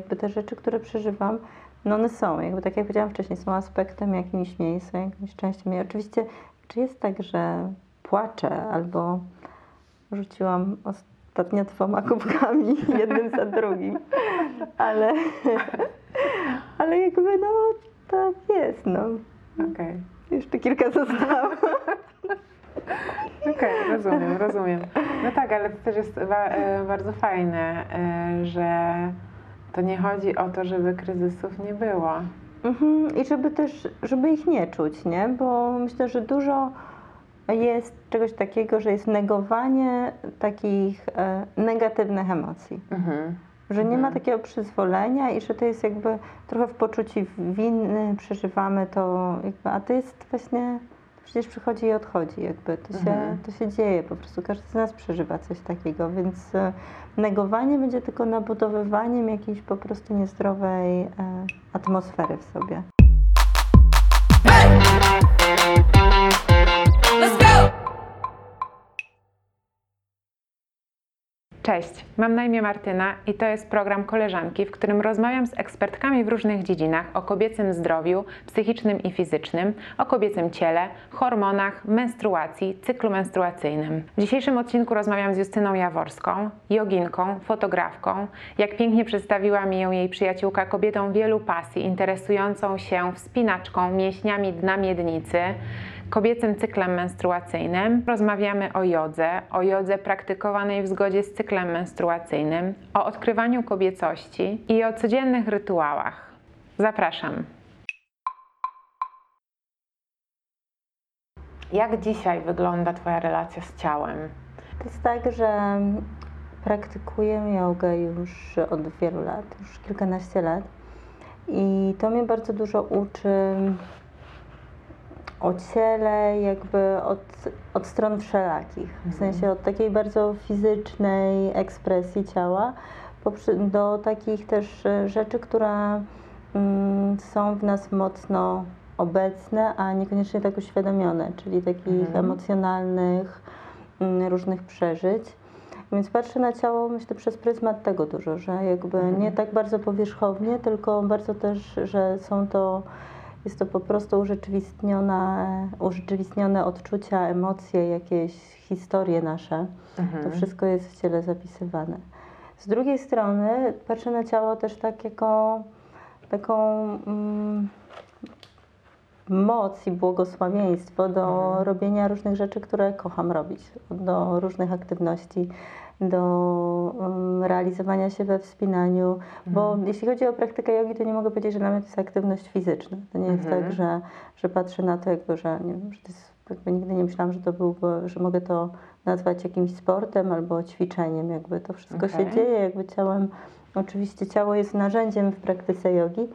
Jakby te rzeczy, które przeżywam, no one są, jakby tak jak powiedziałam wcześniej, są aspektem jakimś mnie, są jakimś częścią mnie. Oczywiście, czy jest tak, że płaczę albo rzuciłam ostatnio dwoma kubkami, jednym za drugim, ale, ale jakby no tak jest, no. Okej, Jeszcze kilka zostało. okej, rozumiem, rozumiem. No tak, ale to też jest e, bardzo fajne, e, że to nie chodzi o to, żeby kryzysów nie było. Mhm, I żeby też, żeby ich nie czuć, nie? Bo myślę, że dużo jest czegoś takiego, że jest negowanie takich e, negatywnych emocji. Mhm. Że nie ma Mhm. takiego przyzwolenia i że to jest jakby trochę w poczuciu winy przeżywamy to, jakby, a to jest właśnie, przecież przychodzi i odchodzi, jakby to się, Mhm. to się dzieje po prostu, każdy z nas przeżywa coś takiego, więc e, negowanie będzie tylko nabudowywaniem jakiejś po prostu niezdrowej e, atmosfery w sobie. Cześć, mam na imię Martyna i to jest program Koleżanki, w którym rozmawiam z ekspertkami w różnych dziedzinach o kobiecym zdrowiu psychicznym i fizycznym, o kobiecym ciele, hormonach, menstruacji, cyklu menstruacyjnym. W dzisiejszym odcinku rozmawiam z Justyną Jaworską, joginką, fotografką. Jak pięknie przedstawiła mi ją jej przyjaciółka, kobietą wielu pasji, interesującą się wspinaczką, mięśniami dna miednicy, kobiecym cyklem menstruacyjnym. Rozmawiamy o jodze, o jodze praktykowanej w zgodzie z cyklem menstruacyjnym, o odkrywaniu kobiecości i o codziennych rytuałach. Zapraszam. Jak dzisiaj wygląda Twoja relacja z ciałem? To jest tak, że praktykuję jogę już od wielu lat, już kilkanaście lat. I to mnie bardzo dużo uczy o ciele, jakby od, od stron wszelakich. W sensie od takiej bardzo fizycznej ekspresji ciała do takich też e, rzeczy, które mm, są w nas mocno obecne, a niekoniecznie tak uświadomione, czyli takich Mhm. emocjonalnych, mm, różnych przeżyć. Więc patrzę na ciało, myślę, przez pryzmat tego dużo, że jakby nie tak bardzo powierzchownie, tylko bardzo też, że są to, jest to po prostu urzeczywistnione, urzeczywistnione odczucia, emocje, jakieś historie nasze. To wszystko jest w ciele zapisywane. Z drugiej strony patrzę na ciało też tak jako taką mm, moc i błogosławieństwo do Mhm. robienia różnych rzeczy, które kocham robić, do różnych aktywności, do realizowania się we wspinaniu, bo Mhm. jeśli chodzi o praktykę jogi, to nie mogę powiedzieć, że dla mnie to jest aktywność fizyczna. To nie jest Mhm. tak, że, że patrzę na to jakby, że, nie wiem, że to jest, jakby nigdy nie myślałam, że to byłby, że mogę to nazwać jakimś sportem albo ćwiczeniem, jakby to wszystko się Okej. dzieje, jakby ciałem, oczywiście ciało jest narzędziem w praktyce jogi,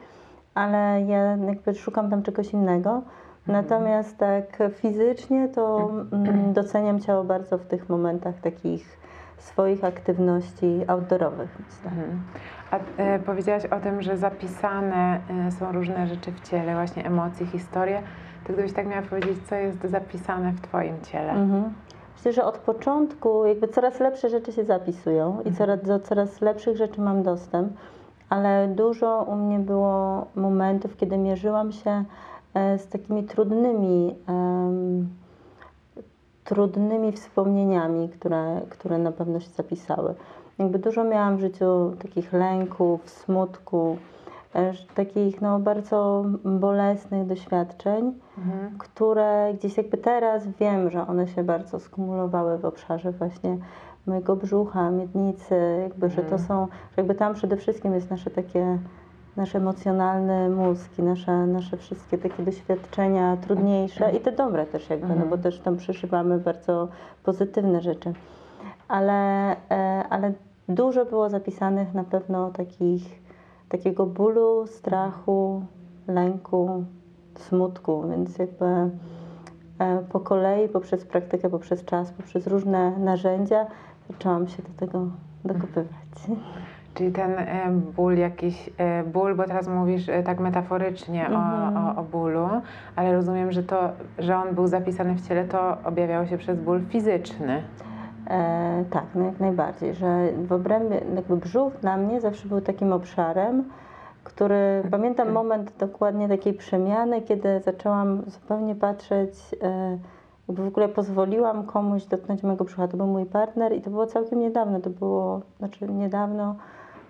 ale ja jakby szukam tam czegoś innego. Natomiast tak fizycznie to mm, doceniam ciało bardzo w tych momentach takich swoich aktywności outdoorowych. myślę. Mhm. A e, powiedziałaś o tym, że zapisane e, są różne rzeczy w ciele, właśnie emocje, historie. To gdybyś tak miała powiedzieć, co jest zapisane w Twoim ciele? Mhm. Myślę, że od początku jakby coraz lepsze rzeczy się zapisują i coraz, do coraz lepszych rzeczy mam dostęp, ale dużo u mnie było momentów, kiedy mierzyłam się e, z takimi trudnymi, trudnymi wspomnieniami, które, które na pewno się zapisały. Jakby dużo miałam w życiu takich lęków, smutku, e, takich no, bardzo bolesnych doświadczeń Mhm. które gdzieś jakby teraz wiem, że one się bardzo skumulowały w obszarze właśnie mojego brzucha, miednicy, jakby, że to Mhm. są, że jakby tam przede wszystkim jest nasze takie, nasz emocjonalny mózg i nasze, nasze wszystkie takie doświadczenia trudniejsze i te dobre też jakby, no bo Mhm. też tam przeżywamy bardzo pozytywne rzeczy. Ale, e, ale dużo było zapisanych na pewno takich, takiego bólu, strachu, lęku, smutku, więc jakby e, po kolei, poprzez praktykę, poprzez czas, poprzez różne narzędzia zaczęłam się do tego dokopywać. Czyli ten e, ból, jakiś e, ból, bo teraz mówisz e, tak metaforycznie Mhm. o, o, o bólu, ale rozumiem, że to, że on był zapisany w ciele, to objawiało się przez ból fizyczny. E, tak, no jak najbardziej, że w obrębie, jakby brzuch dla mnie zawsze był takim obszarem, który, pamiętam moment dokładnie takiej przemiany, kiedy zaczęłam zupełnie patrzeć, e, jakby w ogóle pozwoliłam komuś dotknąć mojego brzucha. To był mój partner i to było całkiem niedawno, to było, znaczy niedawno,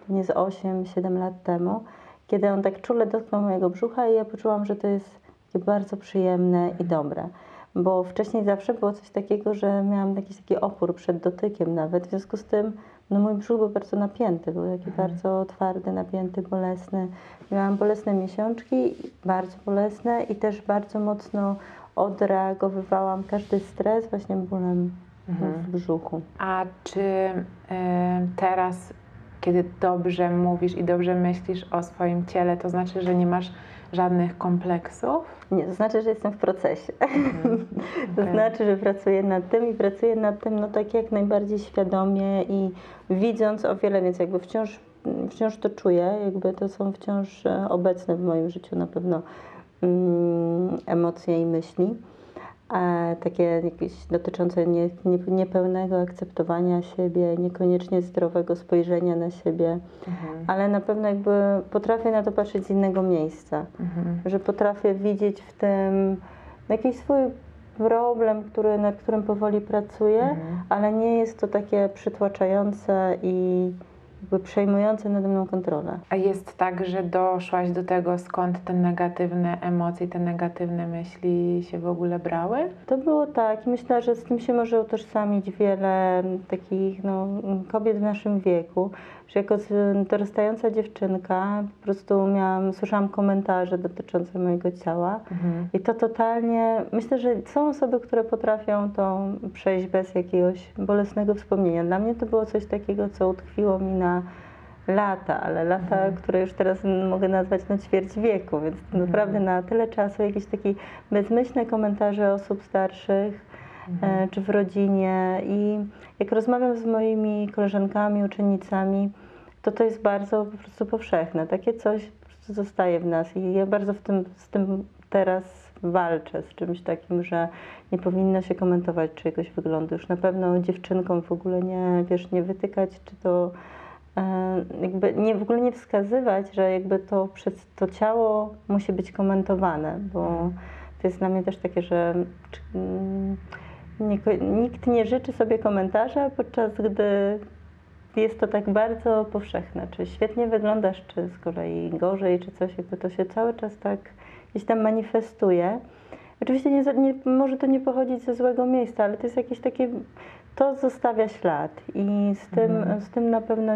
nie z 8-7 lat temu, kiedy on tak czule dotknął mojego brzucha i ja poczułam, że to jest takie bardzo przyjemne i dobre. Bo wcześniej zawsze było coś takiego, że miałam jakiś taki opór przed dotykiem nawet, w związku z tym no mój brzuch był bardzo napięty, był taki bardzo twardy, napięty, bolesny. Miałam bolesne miesiączki, bardzo bolesne i też bardzo mocno odreagowywałam każdy stres właśnie bólem w brzuchu. A czy e, teraz, kiedy dobrze mówisz i dobrze myślisz o swoim ciele, to znaczy, że nie masz żadnych kompleksów? Nie, to znaczy, że jestem w procesie. to Okej. znaczy, że pracuję nad tym i pracuję nad tym no tak jak najbardziej świadomie i widząc o wiele więcej, jakby wciąż, wciąż to czuję, jakby to są wciąż e, obecne w moim życiu na pewno mm, emocje i myśli. A takie jakieś dotyczące nie, nie, niepełnego akceptowania siebie, niekoniecznie zdrowego spojrzenia na siebie, ale na pewno jakby potrafię na to patrzeć z innego miejsca. Że potrafię widzieć w tym jakiś swój problem, który, nad którym powoli pracuję, ale nie jest to takie przytłaczające i jakby przejmujące nade mną kontrolę. A jest tak, że doszłaś do tego, skąd te negatywne emocje, te negatywne myśli się w ogóle brały? To było tak myślę, że z tym się może utożsamić wiele takich no, kobiet w naszym wieku, że jako dorastająca dziewczynka po prostu miałam, słyszałam komentarze dotyczące mojego ciała i to totalnie, myślę, że są osoby, które potrafią to przejść bez jakiegoś bolesnego wspomnienia. Dla mnie to było coś takiego, co utkwiło mi na lata, ale lata, które już teraz mogę nazwać na ćwierć wieku, więc to naprawdę na tyle czasu jakieś takie bezmyślne komentarze osób starszych, e, czy w rodzinie i jak rozmawiam z moimi koleżankami, uczennicami, to to jest bardzo po prostu powszechne. Takie coś po prostu zostaje w nas i ja bardzo w tym, z tym teraz walczę, z czymś takim, że nie powinno się komentować czyjegoś wyglądu. Już na pewno dziewczynkom w ogóle nie, wiesz, nie wytykać, czy to jakby nie, w ogóle nie wskazywać, że jakby to przez to ciało musi być komentowane, bo to jest dla mnie też takie, że mm, nikt nie życzy sobie komentarza, podczas gdy jest to tak bardzo powszechne. Czy świetnie wyglądasz, czy z kolei gorzej, czy coś, jakby to się cały czas tak gdzieś tam manifestuje. Oczywiście nie, nie, może to nie pochodzić ze złego miejsca, ale to jest jakieś takie, to zostawia ślad i z tym, z tym na pewno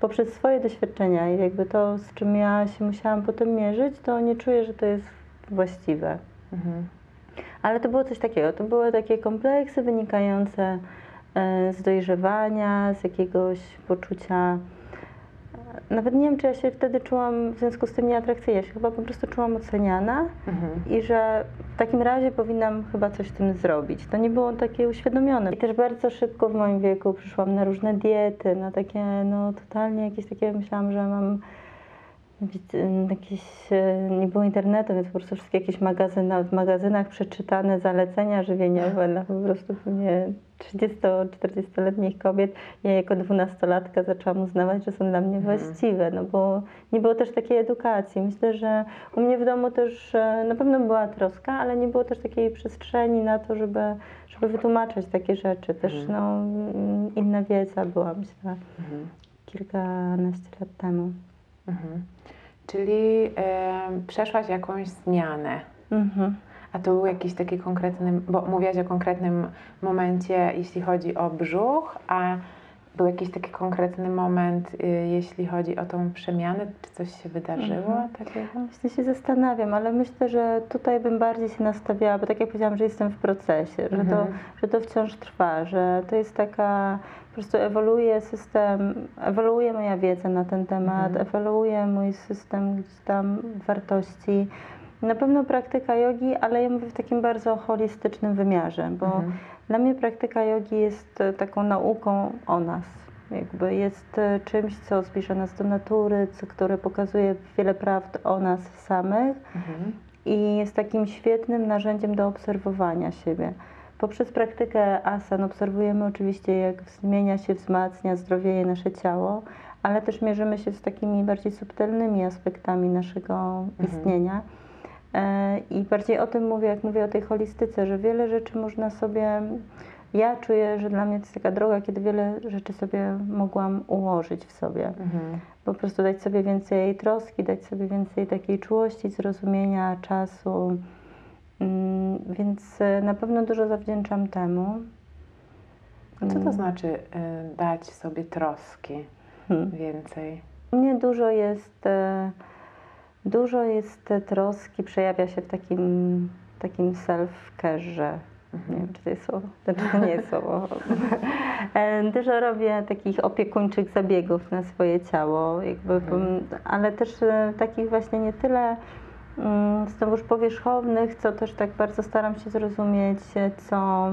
poprzez swoje doświadczenia i jakby to, z czym ja się musiałam potem mierzyć, to nie czuję, że to jest właściwe. Mhm. Ale to było coś takiego, to były takie kompleksy wynikające e, z dojrzewania, z jakiegoś poczucia. Nawet nie wiem, czy ja się wtedy czułam w związku z tym nieatrakcyjna. Ja się chyba po prostu czułam oceniana Mhm. i że w takim razie powinnam chyba coś z tym zrobić. To nie było takie uświadomione. I też bardzo szybko w moim wieku przyszłam na różne diety, na takie, no totalnie jakieś takie, myślałam, że mam Jakieś, e, nie było internetu, więc po prostu wszystkie jakieś magazyny, w magazynach przeczytane zalecenia żywieniowe dla po prostu pewnie 30-40-letnich kobiet. Ja jako dwunastolatka zaczęłam uznawać, że są dla mnie właściwe, no bo nie było też takiej edukacji. Myślę, że u mnie w domu też e, na pewno była troska, ale nie było też takiej przestrzeni na to, żeby, żeby wytłumaczyć takie rzeczy. Też no, mm, inna wiedza była, myślę, kilkanaście lat temu. Mhm. Czyli e, przeszłaś jakąś zmianę. Mhm. A to był jakiś taki konkretny, bo mówiłaś o konkretnym momencie, jeśli chodzi o brzuch, a był jakiś taki konkretny moment, y, jeśli chodzi o tą przemianę? Czy coś się wydarzyło takiego? Właśnie się zastanawiam, ale myślę, że tutaj bym bardziej się nastawiała, bo tak jak powiedziałam, że jestem w procesie, że, to, Mhm. że to wciąż trwa, że to jest taka, po prostu ewoluuje system, ewoluuje moja wiedza na ten temat, ewoluuje mój system gdzieś tam wartości. Na pewno praktyka jogi, ale ja mówię w takim bardzo holistycznym wymiarze, bo Mhm. Dla mnie praktyka jogi jest e, taką nauką o nas. Jakby jest e, czymś, co zbliża nas do natury, co, które pokazuje wiele prawd o nas samych Mhm. i jest takim świetnym narzędziem do obserwowania siebie. Poprzez praktykę asan obserwujemy oczywiście, jak zmienia się, wzmacnia, zdrowieje nasze ciało, ale też mierzymy się z takimi bardziej subtelnymi aspektami naszego istnienia. E, I bardziej o tym mówię, jak mówię o tej holistyce, że wiele rzeczy można sobie. Ja czuję, że dla mnie to jest taka droga, kiedy wiele rzeczy sobie mogłam ułożyć w sobie. Mhm. Po prostu dać sobie więcej troski, dać sobie więcej takiej czułości, zrozumienia, czasu. Mm, Więc e, na pewno dużo zawdzięczam temu. Co to Mm. znaczy y, dać sobie troski Hmm. więcej? Nie dużo jest, e, dużo jest troski, przejawia się w takim, takim self-care. Nie wiem, czy to jest słowo, znaczy to nie jest słowo. E, Dużo robię takich opiekuńczych zabiegów na swoje ciało, jakby, Mhm. ale też e, takich właśnie nie tyle mm, znowuż powierzchownych, co też tak bardzo staram się zrozumieć, co,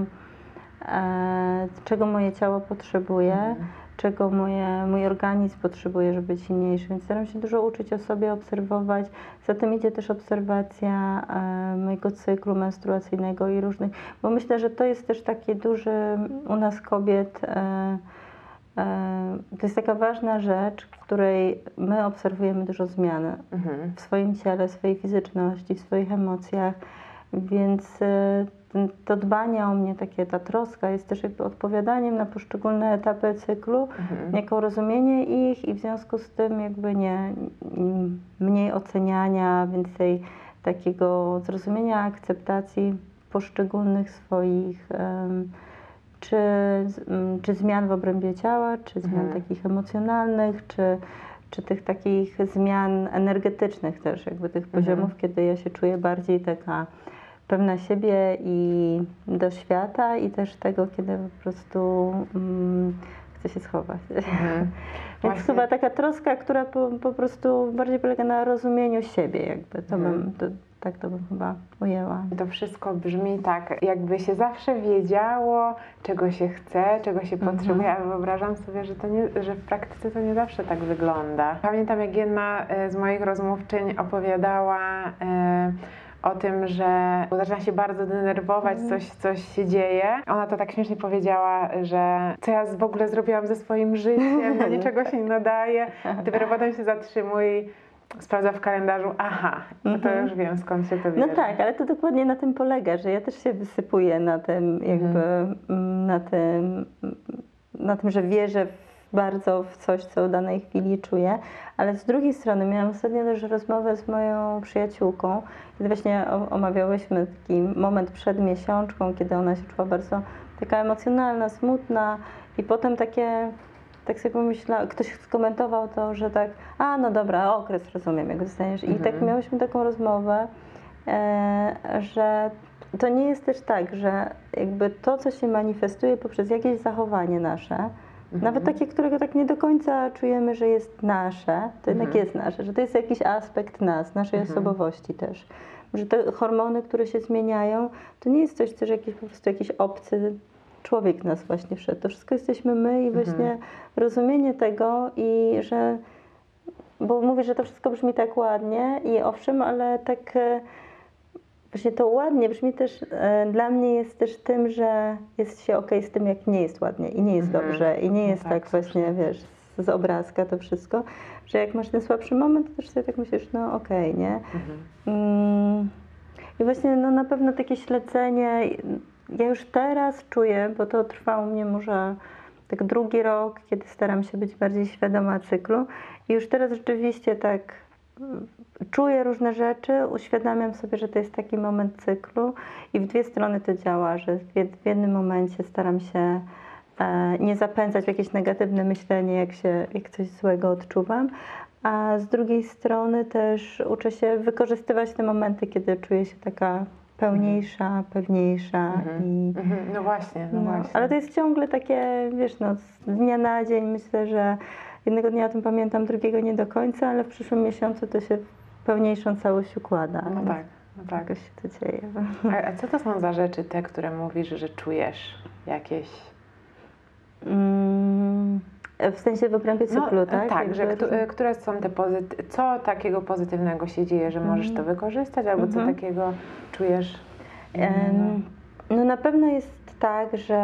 e, czego moje ciało potrzebuje Mhm. Czego moje, mój organizm potrzebuje, żeby być silniejszy. Więc staram się dużo uczyć o sobie, obserwować. Za tym idzie też obserwacja e, mojego cyklu menstruacyjnego i różnych, bo myślę, że to jest też taki duży u nas kobiet. E, e, to jest taka ważna rzecz, w której my obserwujemy dużo zmian Mhm. w swoim ciele, w swojej fizyczności, w swoich emocjach, więc e, to dbanie o mnie, takie ta troska jest też jakby odpowiadaniem na poszczególne etapy cyklu, Mhm. jako rozumienie ich i w związku z tym jakby nie mniej oceniania, więcej takiego zrozumienia, akceptacji poszczególnych swoich em, czy, czy zmian w obrębie ciała, czy zmian Mhm. takich emocjonalnych, czy, czy tych takich zmian energetycznych też, jakby tych Mhm. poziomów, kiedy ja się czuję bardziej taka pewna siebie i do świata i też tego, kiedy po prostu mm, chcę się schować. Mhm. Więc chyba taka troska, która po, po prostu bardziej polega na rozumieniu siebie jakby. To Mhm. bym, to, tak to bym chyba ujęła. To wszystko brzmi tak, jakby się zawsze wiedziało, czego się chce, czego się Mhm. potrzebuje, ale wyobrażam sobie, że, to nie, że w praktyce to nie zawsze tak wygląda. Pamiętam, jak jedna e, z moich rozmówczyń opowiadała e, o tym, że zaczyna się bardzo denerwować, Mhm. coś, coś się dzieje. Ona to tak śmiesznie powiedziała, że co ja w ogóle zrobiłam ze swoim życiem, do niczego się nie nadaje. Dopiero potem się zatrzymuje i sprawdza w kalendarzu, aha, no to Mhm. już wiem skąd się to No bierze. tak, ale to dokładnie na tym polega, że ja też się wysypuję na tym jakby, mm, na tym, na tym, że wierzę w bardzo w coś, co w danej chwili czuję, ale z drugiej strony miałam ostatnio też rozmowę z moją przyjaciółką, kiedy właśnie omawiałyśmy taki moment przed miesiączką, kiedy ona się czuła bardzo taka emocjonalna, smutna i potem takie tak sobie pomyślałam, ktoś skomentował to, że tak, a no dobra, okres rozumiem, jak dostaniesz. I tak Mhm. miałyśmy taką rozmowę, e, że to nie jest też tak, że jakby to, co się manifestuje poprzez jakieś zachowanie nasze, nawet takie, którego tak nie do końca czujemy, że jest nasze, to jednak Mhm. jest nasze, że to jest jakiś aspekt nas, naszej Mhm. osobowości też. Że te hormony, które się zmieniają, to nie jest coś, co że jakiś po prostu jakiś obcy człowiek nas właśnie wszedł. To wszystko jesteśmy my i Mhm. właśnie rozumienie tego i że, bo mówię, że to wszystko brzmi tak ładnie i owszem, ale tak e, właśnie to ładnie brzmi też, e, dla mnie jest też tym, że jest się okej z tym, jak nie jest ładnie i nie jest Mhm. dobrze i nie No jest tak, tak, właśnie, wiesz, z, obrazka to wszystko, że jak masz ten słabszy moment, to też sobie tak myślisz, no okej, nie? Mhm. Mm, I właśnie no, na pewno takie śledzenie, ja już teraz czuję, bo to trwa u mnie może tak drugi rok, kiedy staram się być bardziej świadoma cyklu i już teraz rzeczywiście tak czuję różne rzeczy, uświadamiam sobie, że to jest taki moment cyklu i w dwie strony to działa, że w, jed- w jednym momencie staram się e, nie zapędzać w jakieś negatywne myślenie, jak, się, jak coś złego odczuwam, a z drugiej strony też uczę się wykorzystywać te momenty, kiedy czuję się taka pełniejsza, pewniejsza Mhm. i Mhm. No właśnie, no, no, właśnie. ale to jest ciągle takie, wiesz, no, z dnia na dzień myślę, że jednego dnia o tym pamiętam, drugiego nie do końca, ale w przyszłym miesiącu to się w pełniejszą całość układa. No tak, no tak. Jakoś się to dzieje. A, a co to są za rzeczy te, które mówisz, że czujesz jakieś? Mm, w sensie w obrębie cyklu, tak? Tak, że Jakby- któ- które są te pozyty- co takiego pozytywnego się dzieje, że możesz to Mhm. wykorzystać, albo co Mhm. takiego czujesz Em, No na pewno jest tak, że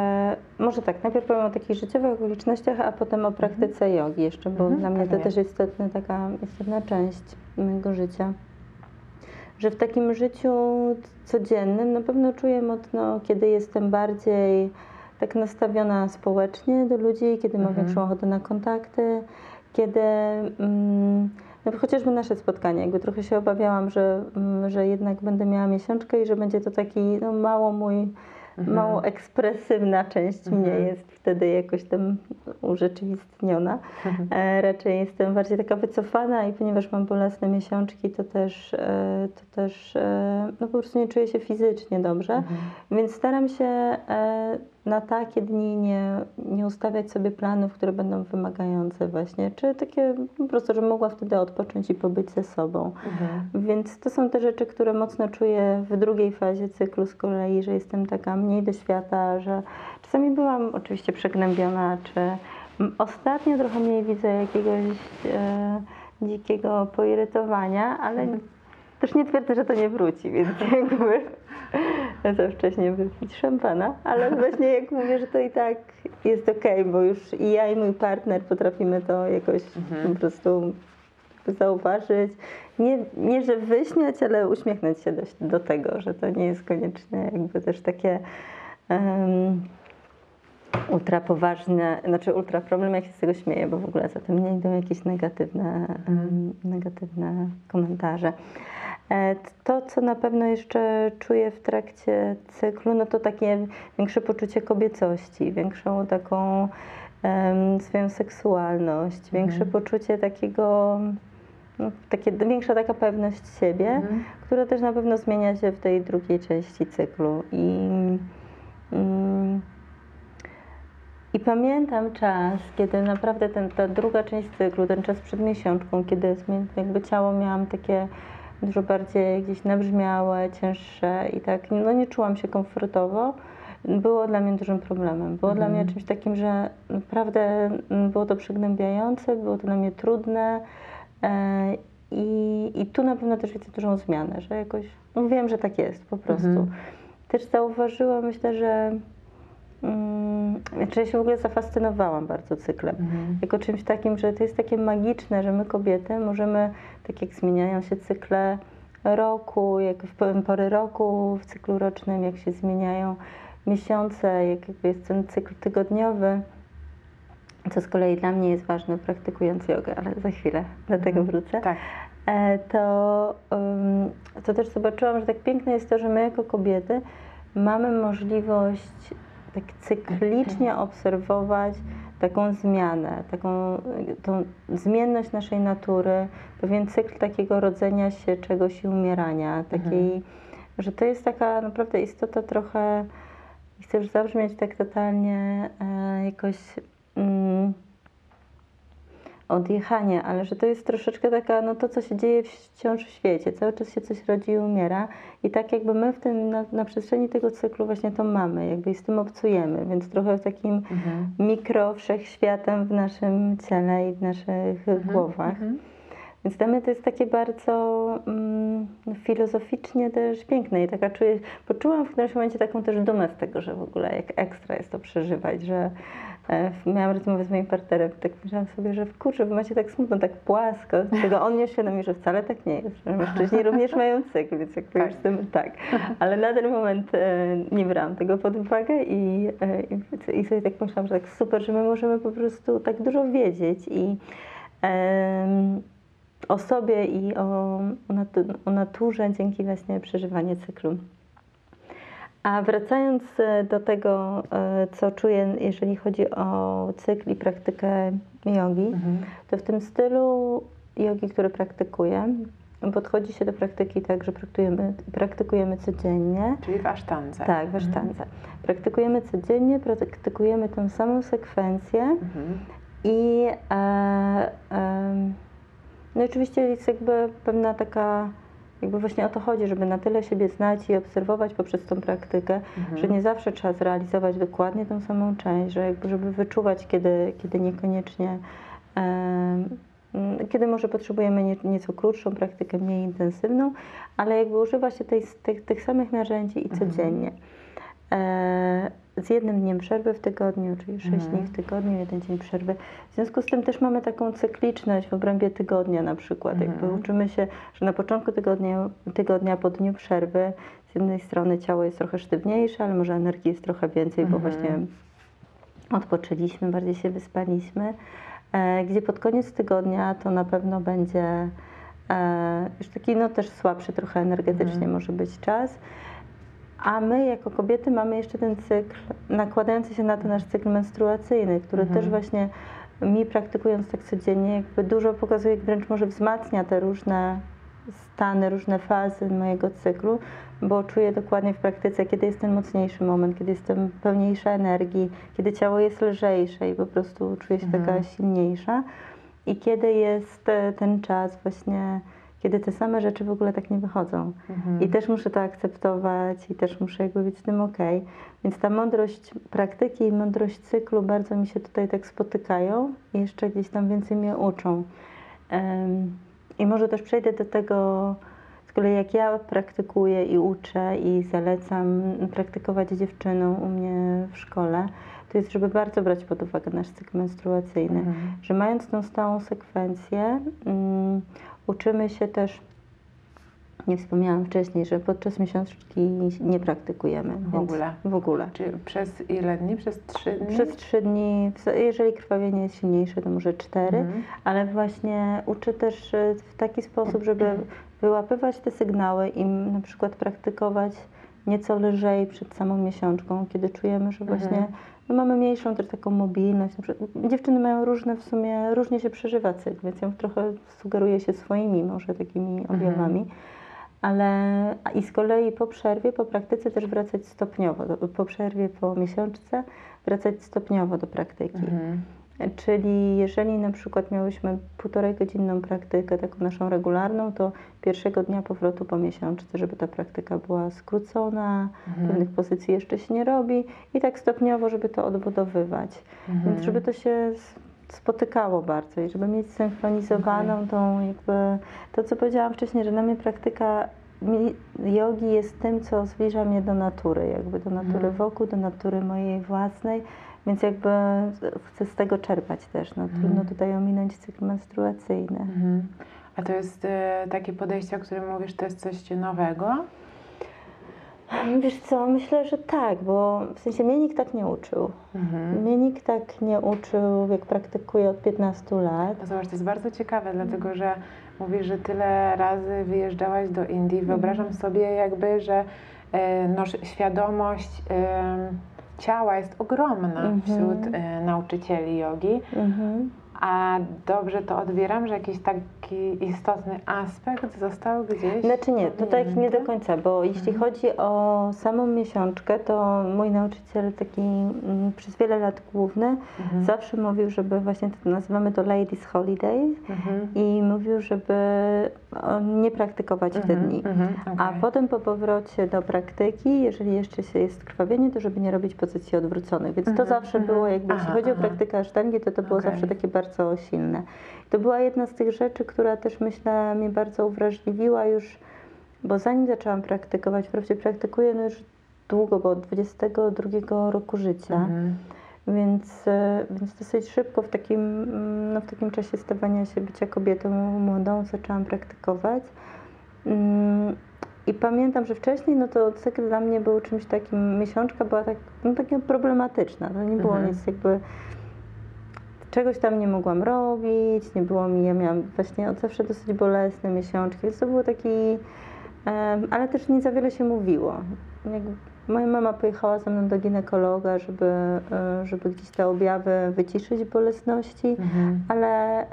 może tak, najpierw powiem o takich życiowych okolicznościach, a potem o praktyce jogi jeszcze, bo Mhm, dla mnie to też jest istotna taka istotna część mojego życia. Że w takim życiu codziennym na pewno czuję mocno, kiedy jestem bardziej tak nastawiona społecznie do ludzi, kiedy mam Mhm. większą ochotę na kontakty, kiedy mm, no, chociażby nasze spotkanie, jakby trochę się obawiałam, że, mm, że jednak będę miała miesiączkę i że będzie to taki no, mało mój, mało ekspresywna część mnie Mhm. jest wtedy jakoś tam urzeczywistniona. E, raczej jestem bardziej taka wycofana i ponieważ mam bolesne miesiączki, to też, e, to też e, no, po prostu nie czuję się fizycznie dobrze. Mhm. Więc staram się na takie dni nie, nie ustawiać sobie planów, które będą wymagające właśnie, czy takie po prostu, że mogła wtedy odpocząć i pobyć ze sobą. Mhm. Więc to są te rzeczy, które mocno czuję w drugiej fazie cyklu z kolei, że jestem taka mniej do świata, że czasami byłam oczywiście przegnębiona, czy ostatnio trochę mniej widzę jakiegoś e, dzikiego poirytowania, ale też nie twierdzę, że to nie wróci, więc jakby za wcześnie wypić szampana, ale właśnie jak mówię, że to i tak jest okej, bo już i ja i mój partner potrafimy to jakoś po prostu zauważyć. Nie, nie, że wyśmiać, ale uśmiechnąć się do, do tego, że to nie jest koniecznie jakby też takie um, ultra poważne, znaczy ultra problem, jak się z tego śmieję, bo w ogóle za tym nie idą jakieś negatywne, em, negatywne komentarze. E, To, co na pewno jeszcze czuję w trakcie cyklu, no to takie większe poczucie kobiecości, większą taką em, swoją seksualność, większe poczucie takiego, no, takie, większa taka pewność siebie, Mhm. która też na pewno zmienia się w tej drugiej części cyklu. I, mm, i pamiętam czas, kiedy naprawdę ten, ta druga część cyklu, ten czas przed miesiączką, kiedy jakby ciało miałam takie dużo bardziej gdzieś nabrzmiałe, cięższe i tak no nie czułam się komfortowo, było dla mnie dużym problemem. Było dla mnie czymś takim, że naprawdę było to przygnębiające, było to dla mnie trudne e, i, i tu na pewno też widzę dużą zmianę, że jakoś no wiem, że tak jest po prostu. Mhm. Też zauważyłam, myślę, że że ja się w ogóle zafascynowałam bardzo cyklem. Mhm. Jako czymś takim, że to jest takie magiczne, że my kobiety możemy, tak jak zmieniają się cykle roku, jak w pory roku, w cyklu rocznym, jak się zmieniają miesiące, jak jakby jest ten cykl tygodniowy, co z kolei dla mnie jest ważne, praktykując jogę, ale za chwilę do tego wrócę Tak. e, to, to też zobaczyłam, że tak piękne jest to, że my jako kobiety mamy możliwość tak cyklicznie obserwować taką zmianę, taką tą zmienność naszej natury, pewien cykl takiego rodzenia się czegoś i umierania, takiej, że to jest taka naprawdę istota trochę, chcę już zabrzmieć tak totalnie e, jakoś odjechanie, ale że to jest troszeczkę taka, no to co się dzieje wciąż w świecie, cały czas się coś rodzi i umiera i tak jakby my w tym, na, na przestrzeni tego cyklu właśnie to mamy, jakby i z tym obcujemy, więc trochę takim Mhm. mikro wszechświatem w naszym ciele i w naszych głowach. Mhm. Więc dla mnie to jest takie bardzo mm, filozoficznie też piękne i taka czuję, poczułam w którymś momencie taką też dumę z tego, że w ogóle jak ekstra jest to przeżywać, że e, miałam rozmowę z moim partnerem, tak myślałam sobie, że kurczę, wy macie tak smutno, tak płasko, tego on nie świadomi, że wcale tak nie jest, że mężczyźni również mają cykl, więc jakby Tak. już z tym tak. Ale na ten moment e, nie brałam tego pod uwagę i, e, i, sobie tak myślałam, że tak super, że my możemy po prostu tak dużo wiedzieć i o sobie i o, o, natu- o naturze dzięki właśnie przeżywaniu cyklu. A wracając e, do tego, e, co czuję, jeżeli chodzi o cykl i praktykę jogi, Mhm. to w tym stylu jogi, który praktykuję, podchodzi się do praktyki tak, że praktykujemy, praktykujemy codziennie. Czyli w asztance. Tak, w asztance. Praktykujemy codziennie, praktykujemy tą samą sekwencję. Mhm. I e, em, no i oczywiście jest jakby pewna taka, jakby właśnie o to chodzi, żeby na tyle siebie znać i obserwować poprzez tą praktykę, że nie zawsze trzeba zrealizować dokładnie tą samą część, że jakby żeby wyczuwać, kiedy, kiedy niekoniecznie, mm, kiedy może potrzebujemy nie, nieco krótszą praktykę, mniej intensywną, ale jakby używa się tej, tych, tych samych narzędzi i codziennie. e, z jednym dniem przerwy w tygodniu, czyli 6 Mhm. dni w tygodniu, jeden dzień przerwy. W związku z tym też mamy taką cykliczność w obrębie tygodnia na przykład. Jakby Mhm. uczymy się, że na początku tygodnia, tygodnia po dniu przerwy z jednej strony ciało jest trochę sztywniejsze, ale może energii jest trochę więcej, bo Mhm. właśnie odpoczęliśmy, bardziej się wyspaliśmy. E, gdzie pod koniec tygodnia to na pewno będzie e, już taki no też słabszy trochę energetycznie Mhm. może być czas. A my jako kobiety mamy jeszcze ten cykl nakładający się na to nasz cykl menstruacyjny, który Mhm. też właśnie mi praktykując tak codziennie jakby dużo pokazuje, wręcz może wzmacnia te różne stany, różne fazy mojego cyklu, bo czuję dokładnie w praktyce, kiedy jest ten mocniejszy moment, kiedy jestem pełniejsza energii, kiedy ciało jest lżejsze i po prostu czuję się Mhm. taka silniejsza. I kiedy jest e, ten czas właśnie, kiedy te same rzeczy w ogóle tak nie wychodzą. Mhm. I też muszę to akceptować i też muszę jakby być z tym okej. Więc ta mądrość praktyki i mądrość cyklu bardzo mi się tutaj tak spotykają i jeszcze gdzieś tam więcej mnie uczą. Em, I może też przejdę do tego, z kolei jak ja praktykuję i uczę i zalecam praktykować dziewczynom u mnie w szkole, to jest, żeby bardzo brać pod uwagę nasz cykl menstruacyjny Mhm. że mając tą stałą sekwencję, mm, uczymy się też, nie wspomniałam wcześniej, że podczas miesiączki nie praktykujemy. W ogóle? W ogóle. Czy przez ile dni? Przez trzy dni? Przez trzy dni, jeżeli krwawienie jest silniejsze, to może cztery, Mhm. ale właśnie uczę też e, w taki sposób, żeby wyłapywać te sygnały i na przykład praktykować nieco lżej przed samą miesiączką, kiedy czujemy, że właśnie Mhm. No, mamy mniejszą też taką mobilność. Dziewczyny mają różne w sumie, różnie się przeżywa cykl, więc ja trochę sugeruję się swoimi może takimi objawami. Ale a i z kolei po przerwie, po praktyce też wracać stopniowo. Do- Po przerwie, po miesiączce wracać stopniowo do praktyki. Mhm. Czyli jeżeli na przykład miałyśmy półtorej godzinną praktykę, taką naszą regularną, to pierwszego dnia powrotu po miesiączce, żeby ta praktyka była skrócona, Mhm. pewnych pozycji jeszcze się nie robi i tak stopniowo, żeby to odbudowywać. Mhm. Więc żeby to się spotykało bardzo i żeby mieć synchronizowaną tą jakby, to co powiedziałam wcześniej, że dla mnie praktyka jogi jest tym, co zbliża mnie do natury, jakby do natury Mhm. wokół, do natury mojej własnej, więc jakby chcę z tego czerpać też. No, Mhm. Trudno tutaj ominąć cykl menstruacyjny. Mhm. A to jest e, takie podejście, o którym mówisz, to jest coś nowego? Wiesz co, myślę, że tak, bo w sensie mnie nikt tak nie uczył. Mhm. Mnie nikt tak nie uczył, jak praktykuję od 15 lat. No zobacz, to jest bardzo ciekawe, dlatego że mówisz, że tyle razy wyjeżdżałaś do Indii. Wyobrażam sobie jakby, że e, no, świadomość e, ciała jest ogromna Mhm. wśród e, nauczycieli jogi, Mhm. A dobrze to odbieram, że jakiś taki istotny aspekt został gdzieś Znaczy nie, to tak nie do końca, bo jeśli chodzi o samą miesiączkę, to mój nauczyciel taki mm, przez wiele lat główny Mhm. zawsze mówił, żeby właśnie to nazywamy to Ladies Holiday Mhm. i mówił, żeby o, nie praktykować w te Mhm, dni. mhm, A potem po powrocie do praktyki, jeżeli jeszcze się jest krwawienie, to żeby nie robić pozycji odwróconych. Więc to Mhm, zawsze mhm. było jakby, jeśli Aha, chodzi o aha. praktykę asztangi, to to było Okej. zawsze takie bardzo silne. To była jedna z tych rzeczy, która też myślę mnie bardzo uwrażliwiła już, bo zanim zaczęłam praktykować, wprawdzie praktykuję no już długo, bo od 22 roku życia. Mhm. Więc, e, więc dosyć szybko w takim, no w takim czasie stawania się bycia kobietą młodą zaczęłam praktykować. Mm, I pamiętam, że wcześniej no to cykl dla mnie był czymś takim, miesiączka była tak, no, taka problematyczna. To nie było Mhm. nic jakby, czegoś tam nie mogłam robić, nie było mi, ja miałam właśnie od zawsze dosyć bolesne miesiączki, więc to było taki, ale też nie za wiele się mówiło. Moja mama pojechała ze mną do ginekologa, żeby, e, żeby gdzieś te objawy wyciszyć bolesności, Mhm. ale,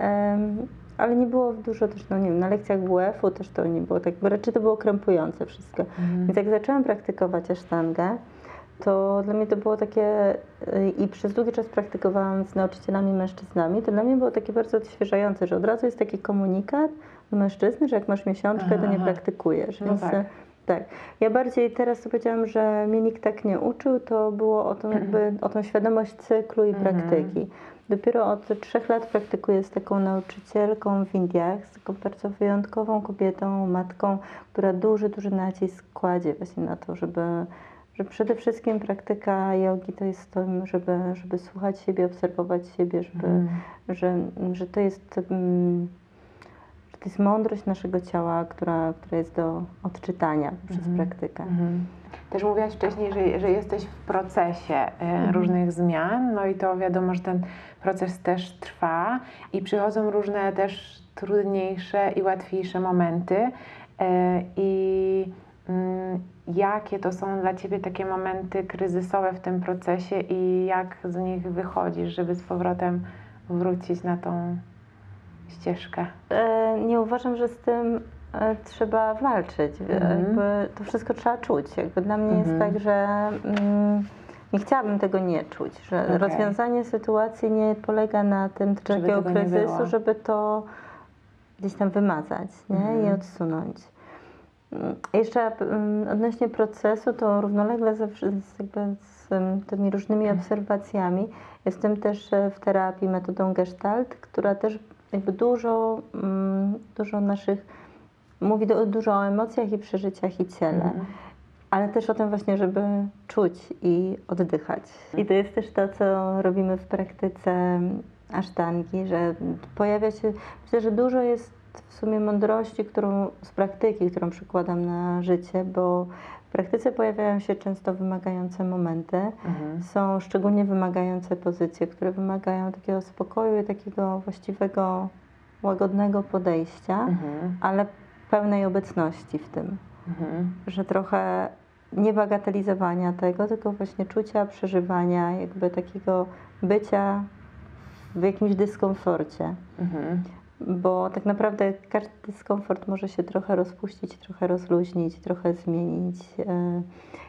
ale nie było dużo też, no nie wiem, na lekcjach WF-u też to nie było tak, bo raczej to było krępujące wszystko. Mhm. Więc jak zaczęłam praktykować asztangę, to dla mnie to było takie, y, i przez długi czas praktykowałam z nauczycielami mężczyznami, to dla mnie było takie bardzo odświeżające, że od razu jest taki komunikat do mężczyzny, że jak masz miesiączkę, to nie Aha. praktykujesz. No Więc tak. y, tak. Ja bardziej teraz co powiedziałam, że mnie nikt tak nie uczył, to było o tą, jakby, o tą świadomość cyklu i Mhm. praktyki. Dopiero od trzech lat praktykuję z taką nauczycielką w Indiach, z taką bardzo wyjątkową kobietą, matką, która duży, duży nacisk kładzie właśnie na to, żeby, że przede wszystkim praktyka jogi to jest to, żeby, żeby słuchać siebie, obserwować siebie, żeby, Mhm. że, że to jest mm, że to jest mądrość naszego ciała, która, która jest do odczytania przez Mhm. praktykę. Mhm. Też mówiłaś wcześniej, że, że jesteś w procesie e, Mhm. różnych zmian, no i to wiadomo, że ten proces też trwa i przychodzą różne też trudniejsze i łatwiejsze momenty. E, I mm, jakie to są dla Ciebie takie momenty kryzysowe w tym procesie i jak z nich wychodzisz, żeby z powrotem wrócić na tą ścieżkę? E, nie uważam, że z tym e, trzeba walczyć. Mhm. Jakby to wszystko trzeba czuć. Jakby dla mnie jest Mhm. tak, że mm, nie chciałabym tego nie czuć, że Okej. rozwiązanie sytuacji nie polega na tym, takiego kryzysu, żeby to gdzieś tam wymazać nie? Mhm. i odsunąć. Mm, Jeszcze mm, odnośnie procesu, to równolegle z, jakby z em, tymi różnymi Mhm. obserwacjami jestem też e, w terapii metodą Gestalt, która też jakby dużo, mm, dużo naszych, mówi do, dużo o emocjach i przeżyciach i ciele, Mhm. ale też o tym właśnie, żeby czuć i oddychać. I to jest też to, co robimy w praktyce asztangi, że pojawia się, myślę, że dużo jest w sumie mądrości, którą z praktyki, którą przykładam na życie, bo w praktyce pojawiają się często wymagające momenty. Mhm. Są szczególnie wymagające pozycje, które wymagają takiego spokoju i takiego właściwego, łagodnego podejścia, Mhm. ale pełnej obecności w tym. Mhm. Że trochę nie bagatelizowania tego, tylko właśnie czucia, przeżywania, jakby takiego bycia w jakimś dyskomforcie. Mhm. Bo tak naprawdę każdy dyskomfort może się trochę rozpuścić, trochę rozluźnić, trochę zmienić. yy.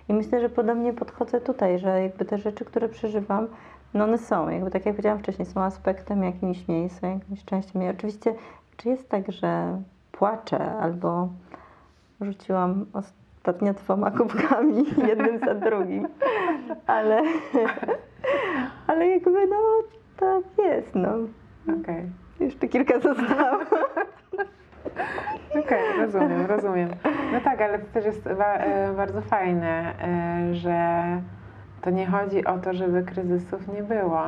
I myślę, że podobnie podchodzę tutaj, że jakby te rzeczy, które przeżywam, no one są, jakby tak jak powiedziałam wcześniej, są aspektem jakimś mnie, są jakąś częścią mnie. Oczywiście, czy jest tak, że płaczę albo rzuciłam ostatnio dwoma kubkami, jednym za drugim, ale, ale jakby no tak jest, no. Okej. Jeszcze kilka zostało. Okej, rozumiem, rozumiem. No tak, ale to też jest e, bardzo fajne, e, że to nie chodzi o to, żeby kryzysów nie było.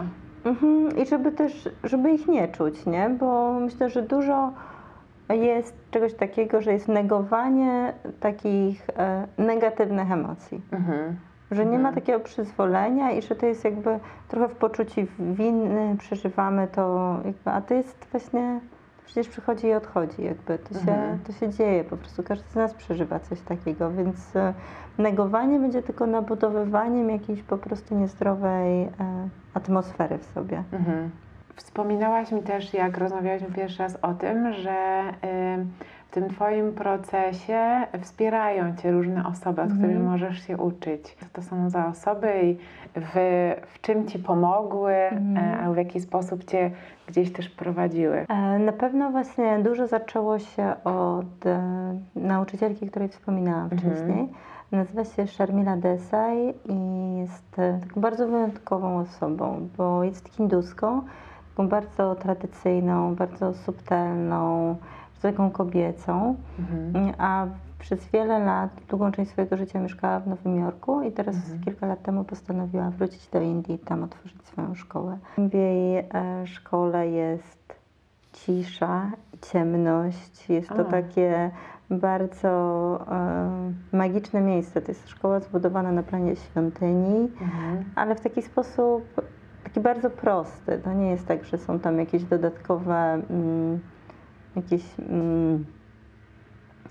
Mhm. I żeby też, żeby ich nie czuć, nie? Bo myślę, że dużo jest czegoś takiego, że jest negowanie takich e, negatywnych emocji. Mhm. Że nie ma Mhm. takiego przyzwolenia i że to jest jakby trochę w poczuciu winy, przeżywamy to, jakby, a to jest właśnie, przecież przychodzi i odchodzi, jakby to się, Mhm. to się dzieje po prostu, każdy z nas przeżywa coś takiego, więc e, negowanie będzie tylko nabudowywaniem jakiejś po prostu niezdrowej e, atmosfery w sobie. Mhm. Wspominałaś mi też, jak rozmawiałyśmy pierwszy raz o tym, że tym Twoim procesie wspierają Cię różne osoby, od Mhm. których możesz się uczyć. Co to są za osoby i w, w czym Ci pomogły, Mhm. e, albo w jaki sposób Cię gdzieś też prowadziły. E, Na pewno właśnie dużo zaczęło się od e, nauczycielki, której wspominałam Mhm. wcześniej. Nazywa się Sharmila Desai i jest taką bardzo wyjątkową osobą, bo jest hinduską, taką bardzo tradycyjną, bardzo subtelną, taką kobiecą, Mhm. a przez wiele lat, długą część swojego życia mieszkała w Nowym Jorku i teraz Mhm. kilka lat temu postanowiła wrócić do Indii i tam otworzyć swoją szkołę. W jej e, szkole jest cisza, ciemność, jest to A. takie bardzo e, magiczne miejsce. To jest szkoła zbudowana na planie świątyni, Mhm. ale w taki sposób taki bardzo prosty. To nie jest tak, że są tam jakieś dodatkowe mm, jakieś mm,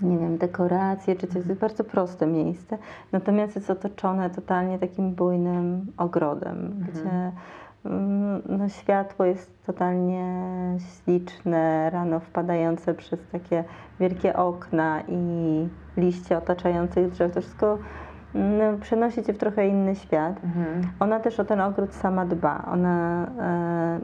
nie wiem, dekoracje czy coś. To jest bardzo proste miejsce. Natomiast jest otoczone totalnie takim bujnym ogrodem, gdzie mm, no, światło jest totalnie śliczne, rano wpadające przez takie wielkie okna i liście otaczających drzew. To wszystko mm, przenosi cię w trochę inny świat. Mhm. Ona też o ten ogród sama dba. Ona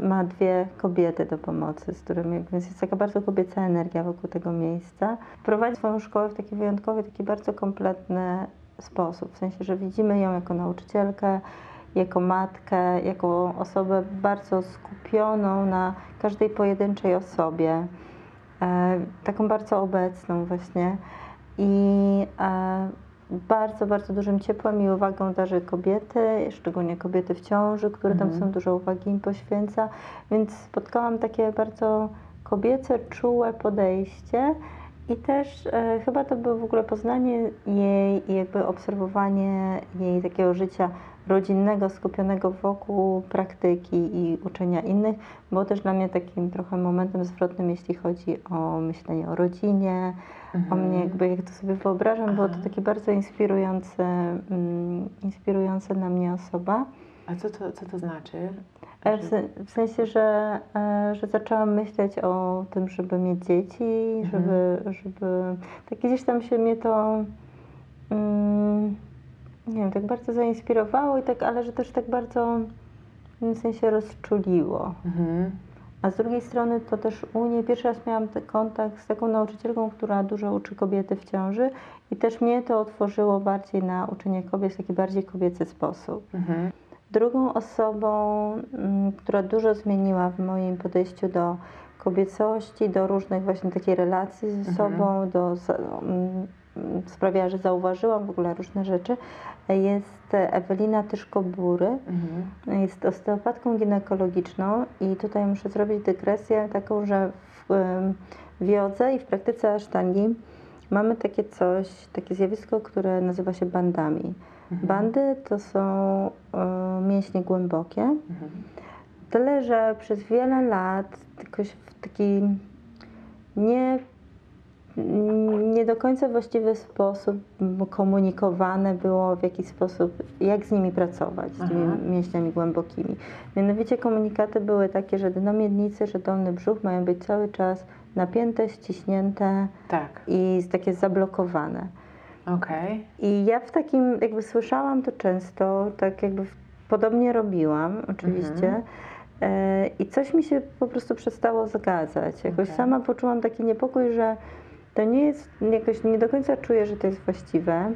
e, ma dwie kobiety do pomocy, z którymi, więc jest taka bardzo kobieca energia wokół tego miejsca. Prowadzi swoją szkołę w taki wyjątkowy, taki bardzo kompletny sposób. W sensie, że widzimy ją jako nauczycielkę, jako matkę, jako osobę bardzo skupioną na każdej pojedynczej osobie. E, taką bardzo obecną właśnie. I e, bardzo, bardzo dużym ciepłem i uwagą darzy kobiety, szczególnie kobiety w ciąży, które tam Mhm. są, dużo uwagi im poświęca, więc spotkałam takie bardzo kobiece, czułe podejście i też e, chyba to było w ogóle poznanie jej i jakby obserwowanie jej takiego życia rodzinnego, skupionego wokół praktyki i uczenia innych, było też dla mnie takim trochę momentem zwrotnym, jeśli chodzi o myślenie o rodzinie, o mnie, jakby jak to sobie wyobrażam, było to Aha. takie bardzo inspirujące, mm, inspirujące na mnie osoba. A co to, co to znaczy? E, w sensie, że, e, że zaczęłam myśleć o tym, żeby mieć dzieci, Mhm. żeby, żeby tak gdzieś tam się mnie to mm, nie wiem, tak bardzo zainspirowało i tak, ale że też tak bardzo w tym sensie rozczuliło. Mhm. A z drugiej strony to też u niej pierwszy raz miałam kontakt z taką nauczycielką, która dużo uczy kobiety w ciąży i też mnie to otworzyło bardziej na uczenie kobiet w taki bardziej kobiecy sposób. Mhm. Drugą osobą, mm, która dużo zmieniła w moim podejściu do kobiecości, do różnych właśnie takiej relacji ze Mhm. sobą, do, mm, sprawiała, że zauważyłam w ogóle różne rzeczy, jest Ewelina Tyszko-Bury. Mhm. Jest osteopatką ginekologiczną i tutaj muszę zrobić dygresję taką, że w em, w jodze i w praktyce asztangi mamy takie coś, takie zjawisko, które nazywa się bandami. Mhm. Bandy to są e, mięśnie głębokie, Mhm. tyle że przez wiele lat jakoś w taki nie, nie do końca właściwy sposób komunikowane było w jaki sposób, jak z nimi pracować, z tymi Aha. mięśniami głębokimi. Mianowicie komunikaty były takie, że dno miednicy, że dolny brzuch mają być cały czas napięte, ściśnięte Tak, i takie zablokowane. okej. I ja w takim, jakby słyszałam to często, tak jakby podobnie robiłam oczywiście. Mhm. E, I coś mi się po prostu przestało zgadzać. Jakoś Okej. sama poczułam taki niepokój, że to nie jest, jakoś nie do końca czuję, że to jest właściwe.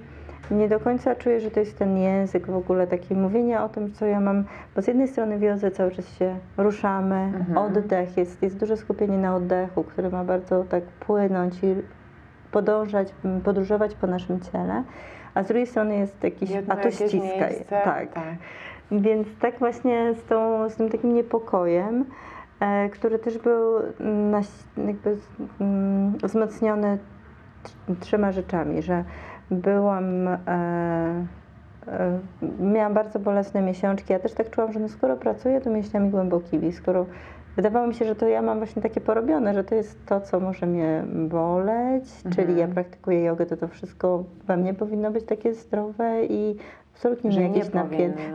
Nie do końca czuję, że to jest ten język w ogóle, takie mówienie o tym, co ja mam, bo z jednej strony w jodze cały czas się ruszamy, Mhm. oddech, jest, jest duże skupienie na oddechu, który ma bardzo tak płynąć i podążać, podróżować po naszym ciele, a z drugiej strony jest jakiś, Jedno a to jakieś ściska. miejsce, Tak. tak. Więc tak właśnie z, tą, z tym takim niepokojem, który też był mm, jakby mm, wzmocniony tr- trzema rzeczami, że byłam, e, e, miałam bardzo bolesne miesiączki. Ja też tak czułam, że no skoro pracuję, to mięśniami głębokimi, skoro wydawało mi się, że to ja mam właśnie takie porobione, że to jest to, co może mnie boleć, czyli ja praktykuję jogę, to to wszystko we mnie powinno być takie zdrowe i absolutnie Że nie jakieś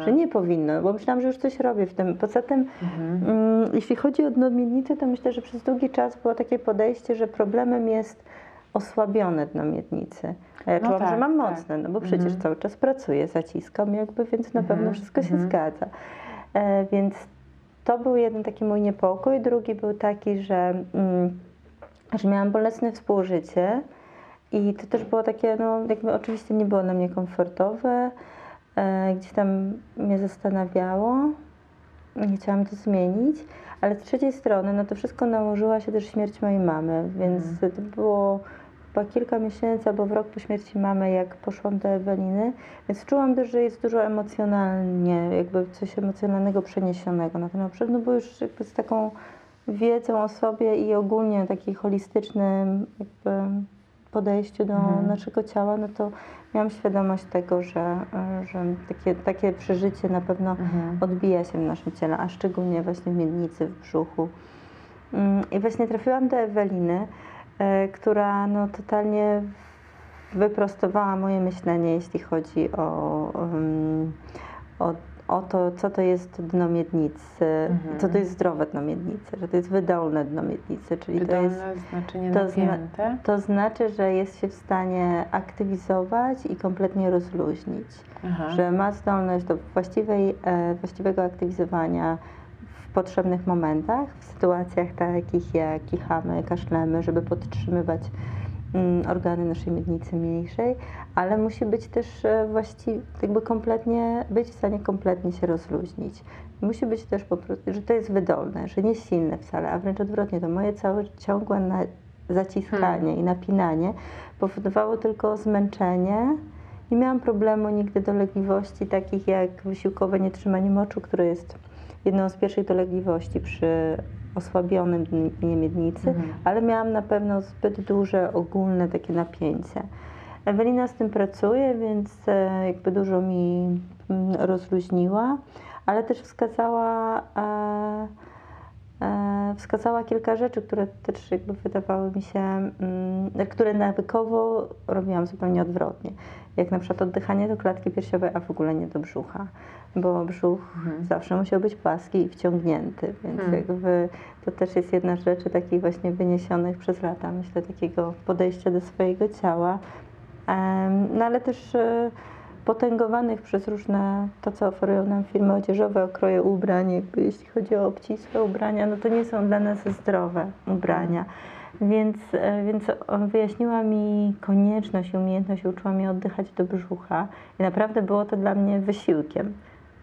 że nie powinno, bo myślałam, że już coś robię w tym. Poza tym, Mhm. mm, jeśli chodzi o dno miednicy, to myślę, że przez długi czas było takie podejście, że problemem jest osłabione dno miednicy. A ja No czułam, że tak, mam tak. mocne, no bo przecież Mhm. cały czas pracuję, zaciskam jakby, więc na pewno Mhm, wszystko się mhm. zgadza. E, więc to był jeden taki mój niepokój. Drugi był taki, że, mm, że miałam bolesne współżycie i to też było takie, no jakby oczywiście nie było na mnie komfortowe. E, gdzieś tam mnie zastanawiało. Nie chciałam to zmienić, ale z trzeciej strony, no to wszystko nałożyła się też śmierć mojej mamy, więc Mhm. to było chyba kilka miesięcy albo w rok po śmierci mamy, jak poszłam do Eweliny, więc czułam też, że jest dużo emocjonalnie, jakby coś emocjonalnego przeniesionego na ten obszar, no bo już jakby z taką wiedzą o sobie i ogólnie taki holistycznym jakby podejściu do Mhm. naszego ciała, no to miałam świadomość tego, że, że takie, takie przeżycie na pewno Mhm. odbija się w naszym ciele, a szczególnie właśnie w miednicy, w brzuchu. Mm, I właśnie trafiłam do Eweliny, e, która no totalnie wyprostowała moje myślenie, jeśli chodzi o, um, o, o to, co to jest dno miednicy, Mhm. co to jest zdrowe dno miednicy, że to jest wydolne dno miednicy, czyli to jest Wydolne znaczy nie to zna- to znaczy, że jest się w stanie aktywizować i kompletnie rozluźnić Aha. że ma zdolność do właściwej, e, właściwego aktywizowania w potrzebnych momentach, w sytuacjach takich jak kichamy, kaszlemy, żeby podtrzymywać organy naszej miednicy mniejszej, ale musi być też e, właściwie, jakby kompletnie, być w stanie kompletnie się rozluźnić. Musi być też po prostu, że to jest wydolne, że nie silne wcale, a wręcz odwrotnie, to moje całe ciągłe na, zaciskanie Hmm. i napinanie powodowało tylko zmęczenie Nie miałam problemu nigdy dolegliwości takich jak wysiłkowe nietrzymanie moczu, które jest jedną z pierwszych dolegliwości przy osłabionym dnie miednicy, Mhm. ale miałam na pewno zbyt duże ogólne takie napięcie. Ewelina z tym pracuje, więc e, jakby dużo mi mm, rozluźniła, ale też wskazała, e, e, wskazała kilka rzeczy, które też jakby wydawały mi się, mm, które nawykowo robiłam zupełnie odwrotnie. Jak na przykład oddychanie do klatki piersiowej, a w ogóle nie do brzucha, bo brzuch Mhm. zawsze musiał być płaski i wciągnięty, więc Hmm. jakby to też jest jedna z rzeczy takich właśnie wyniesionych przez lata, myślę, takiego podejścia do swojego ciała, no ale też e, potęgowanych przez różne, to co oferują nam firmy odzieżowe, okroje ubrań, jakby jeśli chodzi o obcisłe ubrania, no to nie są dla nas zdrowe ubrania. Więc, e, więc wyjaśniła mi konieczność i umiejętność, uczyła mnie oddychać do brzucha i naprawdę było to dla mnie wysiłkiem.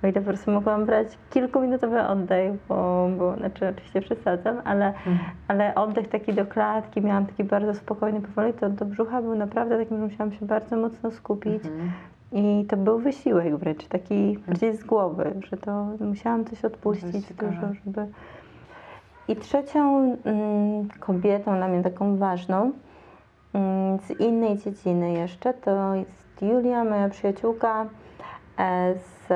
O ile po prostu mogłam brać kilkuminutowy oddech, bo, bo znaczy oczywiście przesadzam, ale, Mhm. ale oddech taki do klatki, miałam taki bardzo spokojny, powoli, to do brzucha był naprawdę takim, że musiałam się bardzo mocno skupić Mhm. I to był wysiłek wręcz, taki bardziej z głowy, że to musiałam coś odpuścić ciekawe. dużo, żeby... I trzecią mm, kobietą dla mnie taką ważną mm, z innej dziedziny jeszcze to jest Julia, moja przyjaciółka, e, z,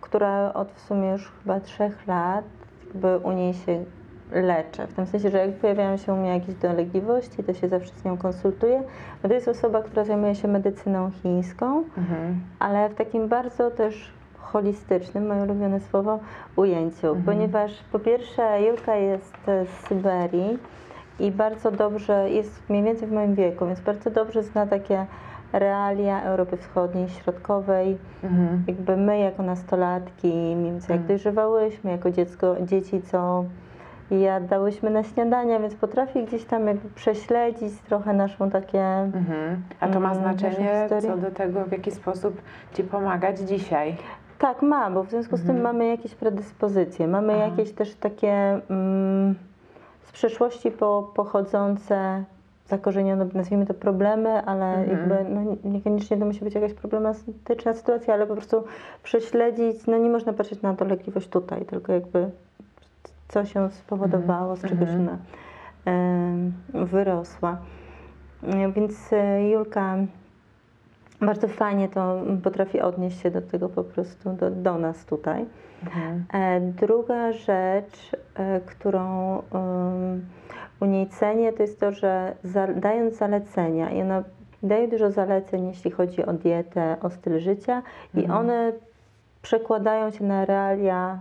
która od w sumie już chyba trzech lat jakby u niej się leczę. W tym sensie, że jak pojawiają się u mnie jakieś dolegliwości, to się zawsze z nią konsultuję. Bo to jest osoba, która zajmuje się medycyną chińską, Mhm. ale w takim bardzo też holistycznym, moje ulubione słowo, ujęciu, Mhm. ponieważ po pierwsze Julka jest z Syberii i bardzo dobrze, jest mniej więcej w moim wieku, więc bardzo dobrze zna takie realia Europy Wschodniej, Środkowej. Mhm. Jakby my jako nastolatki, mniej więcej jak Mm. dojrzewałyśmy, jako dziecko, dzieci, co jadałyśmy na śniadania, więc potrafi gdzieś tam jakby prześledzić trochę naszą takie... Mhm. A to ma Mm, znaczenie co do tego, w jaki sposób Ci pomagać dzisiaj. Tak, ma, bo w związku z tym Mhm. mamy jakieś predyspozycje, mamy Aha. jakieś też takie mm, z przeszłości po, pochodzące, zakorzenione, nazwijmy to problemy, ale Mhm. jakby no, niekoniecznie to musi być jakaś problematyczna sytuacja, ale po prostu prześledzić, no nie można patrzeć na dolegliwość tutaj, tylko jakby co się spowodowało, z czegoś Mhm. ona em, wyrosła. E, Więc e, Julka bardzo fajnie to potrafi odnieść się do tego po prostu, do, do nas tutaj. Mhm. E, Druga rzecz, którą um, u niej cenię, to jest to, że za, dając zalecenia, i ona daje dużo zaleceń, jeśli chodzi o dietę, o styl życia, i Mhm. one przekładają się na realia,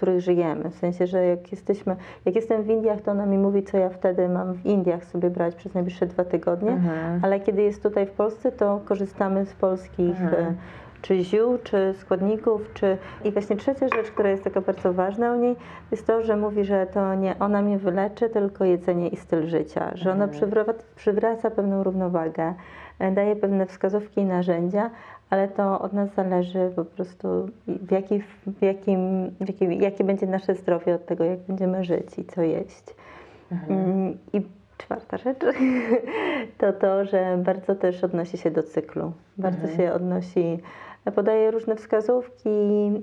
których żyjemy. W sensie, że jak jesteśmy, jak jestem w Indiach, to ona mi mówi, co ja wtedy mam w Indiach sobie brać przez najbliższe dwa tygodnie. Mhm. Ale kiedy jest tutaj w Polsce, to korzystamy z polskich Mhm. e, czy ziół, czy składników, czy... I właśnie trzecia rzecz, która jest taka bardzo ważna u niej, jest to, że mówi, że to nie ona mnie wyleczy, tylko jedzenie i styl życia. Że ona Mhm. przywraca, przywraca pewną równowagę, e, daje pewne wskazówki i narzędzia, ale to od nas zależy po prostu w, jaki, w, jakim, w jakim, jakie będzie nasze zdrowie od tego, jak będziemy żyć i co jeść. Mhm. Mm, I czwarta rzecz to to, że bardzo też odnosi się do cyklu. Bardzo Mhm. się odnosi, podaje różne wskazówki,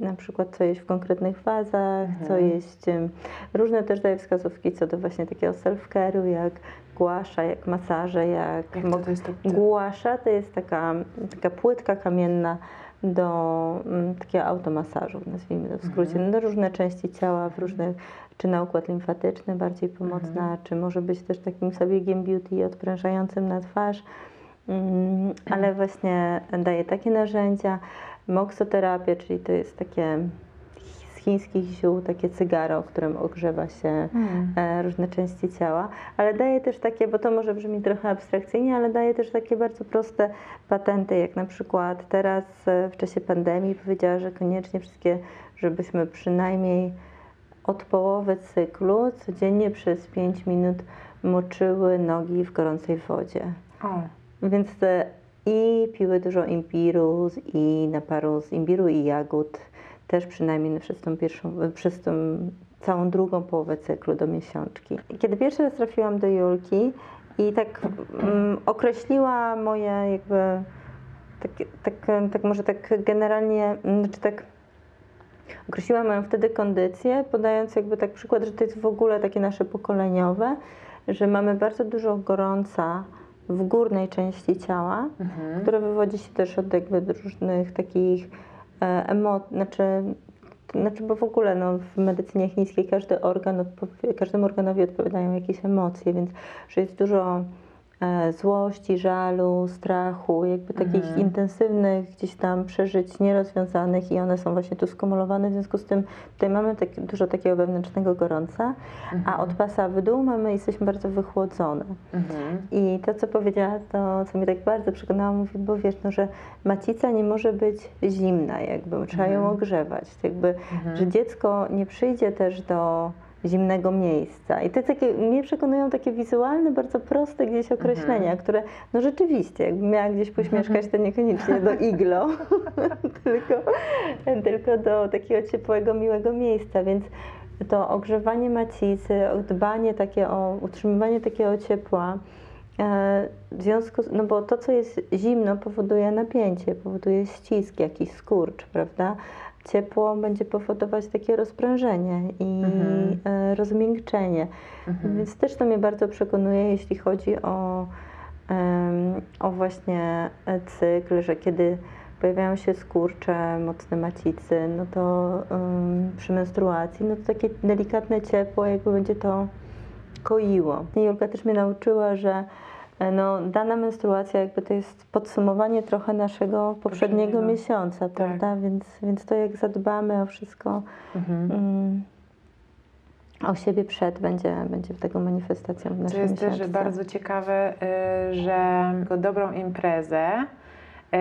na przykład co jeść w konkretnych fazach, co Mhm. jeść. em, Różne też daje wskazówki co do właśnie takiego self-care'u, jak głasza, jak masaże, jak, Jak to, to jest to. Głasza to jest taka, taka płytka kamienna do mm, takiego automasażu, nazwijmy to w skrócie. Mhm. No, różne części ciała w różnych, czy na układ limfatyczny bardziej pomocna, Mhm. czy może być też takim zabiegiem beauty odprężającym na twarz. Mm, ale właśnie daje takie narzędzia. Moksoterapię, czyli to jest takie chińskich ziół, takie cygaro, którym ogrzewa się Mhm. e, różne części ciała, ale daje też takie, bo to może brzmi trochę abstrakcyjnie, ale daje też takie bardzo proste patenty, jak na przykład teraz e, w czasie pandemii powiedziała, że koniecznie wszystkie, żebyśmy przynajmniej od połowy cyklu codziennie przez 5 minut moczyły nogi w gorącej wodzie. O. Więc e, i piły dużo imbiru z- i naparu z imbiru i jagód, też przynajmniej przez tą pierwszą, przez tą całą drugą połowę cyklu do miesiączki. Kiedy pierwszy raz trafiłam do Julki i tak mm, określiła moje jakby tak, tak, tak może tak generalnie, mm, znaczy tak określiłam moją wtedy kondycję, podając jakby tak przykład, że to jest w ogóle takie nasze pokoleniowe, że mamy bardzo dużo gorąca w górnej części ciała, Mhm. które wywodzi się też od jakby różnych takich emocji, znaczy, znaczy, bo w ogóle no, w medycynie chińskiej każdy organ, każdemu organowi odpowiadają jakieś emocje, więc że jest dużo e, złości, żalu, strachu, jakby takich Mhm. intensywnych gdzieś tam przeżyć nierozwiązanych i one są właśnie tu skumulowane, w związku z tym tutaj mamy tak, dużo takiego wewnętrznego gorąca, a od pasa w dół mamy, jesteśmy bardzo wychłodzone. Mhm. I to, co powiedziała, to, co mnie tak bardzo przekonało, mówi, bo wiesz, no, że macica nie może być zimna, jakby, trzeba ją ogrzewać. Jakby, że dziecko nie przyjdzie też do zimnego miejsca. I te takie, mnie przekonują takie wizualne, bardzo proste gdzieś określenia, które, no rzeczywiście, jakbym miała gdzieś pośmieszkać, to niekoniecznie do iglo, tylko, tylko do takiego ciepłego, miłego miejsca, więc to ogrzewanie macicy, dbanie takie o, utrzymywanie takiego ciepła, e, w związku z, no bo to, co jest zimno, powoduje napięcie, powoduje ścisk, jakiś skurcz, prawda? Ciepło będzie powodować takie rozprężenie i e, rozmiękczenie. Więc też to mnie bardzo przekonuje, jeśli chodzi o, o właśnie e, cykl, że kiedy pojawiają się skurcze, mocne macicy, no to em, przy menstruacji, no to takie delikatne ciepło jakby będzie to koiło. I Julka też mnie nauczyła, że no, dana menstruacja jakby to jest podsumowanie trochę naszego poprzedniego Poprzedniego. miesiąca, prawda? Więc, więc to jak zadbamy o wszystko, Mhm. mm, o siebie przed, będzie, będzie tego manifestacją w To naszym jest też bardzo ciekawe, y, że dobrą imprezę y,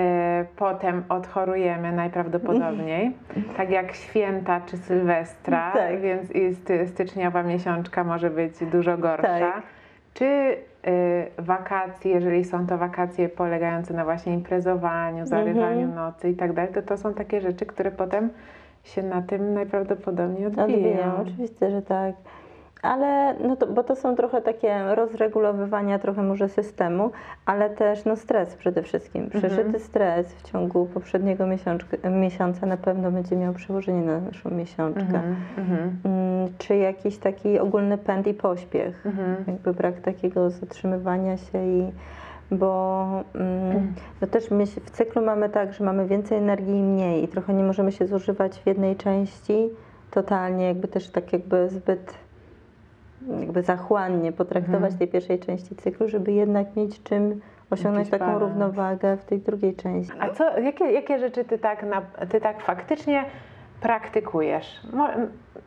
potem odchorujemy najprawdopodobniej, tak jak święta czy Sylwestra, Tak. więc i sty, styczniowa miesiączka może być dużo gorsza. Tak. Czy y, wakacje, jeżeli są to wakacje polegające na właśnie imprezowaniu, zarywaniu Mhm. nocy i tak dalej, to to są takie rzeczy, które potem się na tym najprawdopodobniej odbiją. Odbiją, oczywiście, że tak. Ale, no to, bo to są trochę takie rozregulowywania trochę może systemu, ale też no stres przede wszystkim. Przeżyty stres w ciągu poprzedniego miesiączka, miesiąca na pewno będzie miał przełożenie na naszą miesiączkę. Mhm, mhm, Mm, Czy jakiś taki ogólny pęd i pośpiech. mhm. Jakby brak takiego zatrzymywania się i bo mm, no też my w cyklu mamy tak, że mamy więcej energii i mniej i trochę nie możemy się zużywać w jednej części totalnie, jakby też tak jakby zbyt jakby zachłannie potraktować Mhm. tej pierwszej części cyklu, żeby jednak mieć czym osiągnąć Jakiś taką balans. równowagę w tej drugiej części. A co, jakie, jakie rzeczy ty tak, na, ty tak faktycznie praktykujesz?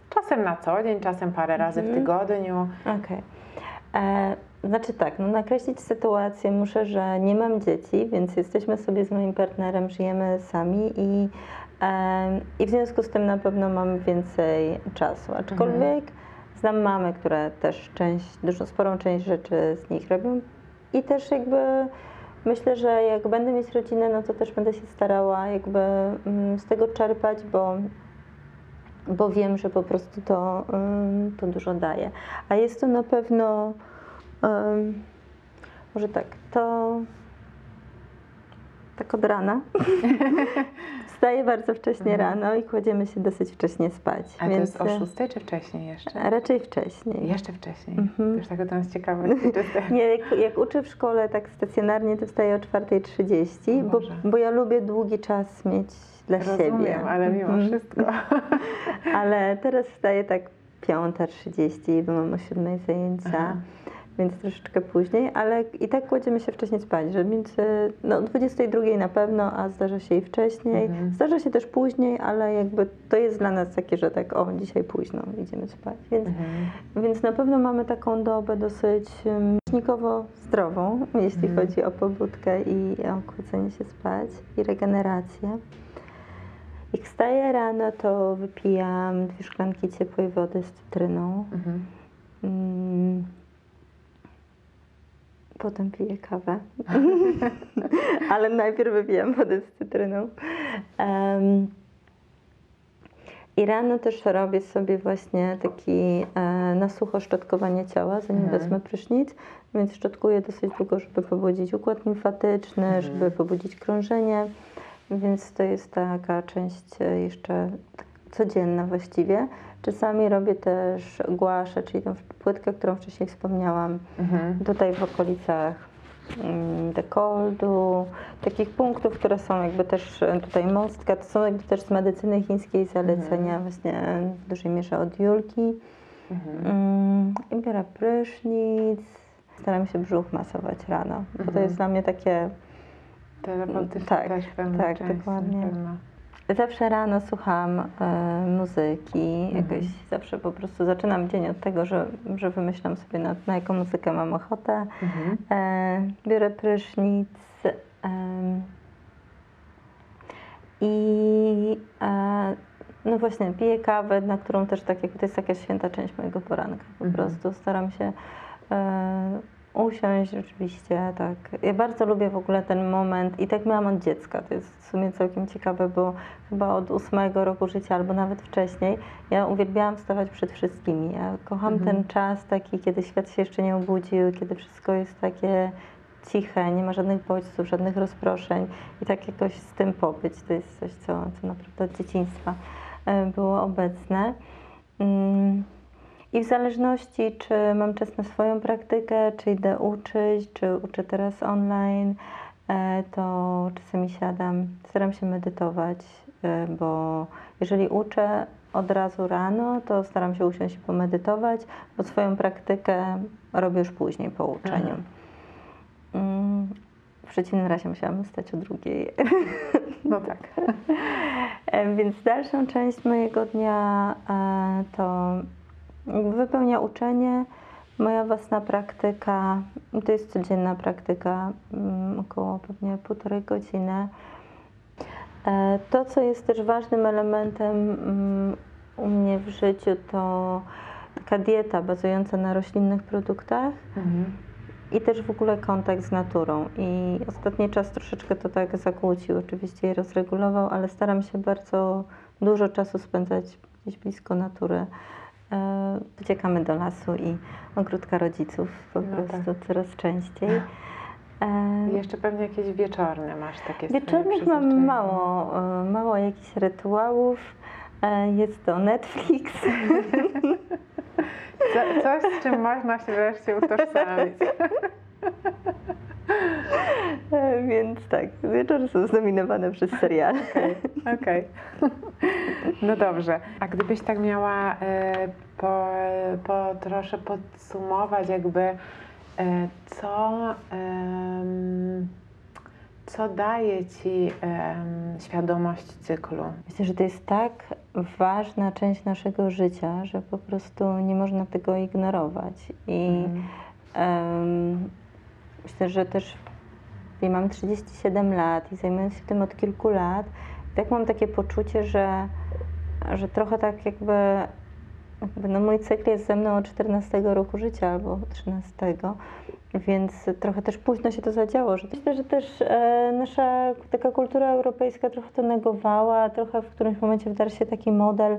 Czasem na co dzień, czasem parę razy w Mhm. tygodniu. Okej. E, Znaczy tak, no nakreślić sytuację muszę, że nie mam dzieci, więc jesteśmy sobie z moim partnerem, żyjemy sami i, em, i w związku z tym na pewno mam więcej czasu. Aczkolwiek znam mamy, które też część, dużo, sporą część rzeczy z nich robią i też jakby myślę, że jak będę mieć rodzinę, no to też będę się starała jakby mm, z tego czerpać, bo bo wiem, że po prostu to, ym, to dużo daje. A jest to na pewno, ym, może tak, to tak od rana. Wstaję bardzo wcześnie rano i kładziemy się dosyć wcześnie spać. A to więc jest o e, 6 czy wcześniej jeszcze? Raczej wcześniej. Jeszcze wcześniej. Mhm. Też tak to jest ciekawe. Nie, jak, jak uczę w szkole tak stacjonarnie, to wstaję o 4.30, bo, bo ja lubię długi czas mieć dla siebie. Rozumiem, ale mimo Mhm. wszystko. Ale teraz wstaję tak 5.30, bo mam o 7 zajęcia, Aha. Więc troszeczkę później, ale i tak kładziemy się wcześniej spać, że między no, 22 na pewno, a zdarza się i wcześniej. Mhm. Zdarza się też później, ale jakby to jest dla nas takie, że tak o, dzisiaj późno idziemy spać. Więc, Mhm. więc na pewno mamy taką dobę dosyć um, zdrową, jeśli Mhm. chodzi o pobudkę i o kładzenie się spać i regenerację. Jak wstaję rano, to wypijam dwie szklanki ciepłej wody z cytryną. Mhm. Mm. Potem piję kawę. Ale najpierw wypijam wodę z cytryną. Em, I rano też robię sobie właśnie taki e, na sucho szczotkowanie ciała, zanim Mhm. wezmę prysznic, więc szczotkuję dosyć długo, żeby pobudzić układ limfatyczny, Mhm. żeby pobudzić krążenie, więc to jest taka część e, jeszcze tak codzienna właściwie. Czasami robię też głaszę, czyli tą płytkę, którą wcześniej wspomniałam, Mhm. tutaj w okolicach mm, dekoldu, takich punktów, które są jakby też e, tutaj mostka, to są jakby też z medycyny chińskiej zalecenia właśnie w dużej mierze od Julki. Mhm. Mm, I biorę prysznic, staram się brzuch masować rano, bo to Mhm. jest dla mnie takie, Terapeutyczne Tak, tak, części, dokładnie. pewno. Zawsze rano słucham e, muzyki, Mhm. jakoś zawsze po prostu zaczynam dzień od tego, że, że wymyślam sobie na, na jaką muzykę mam ochotę. Mhm. E, biorę prysznic em, i e, no właśnie piję kawę, na którą też tak jakby to jest jakaś święta część mojego poranka. Po Mhm. prostu staram się usiąść rzeczywiście, tak. Ja bardzo lubię w ogóle ten moment i tak miałam od dziecka. To jest w sumie całkiem ciekawe, bo chyba od ósmego roku życia albo nawet wcześniej ja uwielbiałam wstawać przed wszystkimi. Ja kocham Mhm. ten czas taki, kiedy świat się jeszcze nie obudził, kiedy wszystko jest takie ciche, nie ma żadnych bodźców, żadnych rozproszeń i tak jakoś z tym pobyć. To jest coś, co, co naprawdę od dzieciństwa e, było obecne. Mm. I w zależności, czy mam czas na swoją praktykę, czy idę uczyć, czy uczę teraz online, e, to czasami siadam, staram się medytować, e, bo jeżeli uczę od razu rano, to staram się usiąść i pomedytować, bo swoją praktykę robię już później po uczeniu. Mm, W przeciwnym razie musiałam wstać o drugiej. No tak. E, Więc dalszą część mojego dnia to wypełnia uczenie, moja własna praktyka. To jest codzienna praktyka, mm, około pewnie półtorej godziny. E, To, co jest też ważnym elementem mm, u mnie w życiu, to taka dieta bazująca na roślinnych produktach. Mhm. I też w ogóle kontakt z naturą. I ostatni czas troszeczkę to tak zakłócił, oczywiście i rozregulował, ale staram się bardzo dużo czasu spędzać gdzieś blisko natury. E, Uciekamy do lasu i ogródka rodziców po No prostu coraz częściej. E, I jeszcze pewnie jakieś wieczorne masz takie Wieczornych mam mało, e, mało jakichś rytuałów. E, Jest to Netflix. Co, coś, z czym można się wreszcie utożsamić. Więc tak, wieczory są zdominowane przez seriale. Okej. No dobrze. A gdybyś tak miała e, po, po trosze podsumować jakby e, co, co daje Ci świadomość cyklu? Myślę, że to jest tak ważna część naszego życia, że po prostu nie można tego ignorować. I em, myślę, że też ja mam 37 lat i zajmuję się tym od kilku lat. I tak mam takie poczucie, że, że trochę tak jakby, jakby no mój cykl jest ze mną od 14 roku życia albo 13. Więc trochę też późno się to zadziało. Że myślę, że też e, nasza taka kultura europejska trochę to negowała, trochę w którymś momencie wdarł się taki model,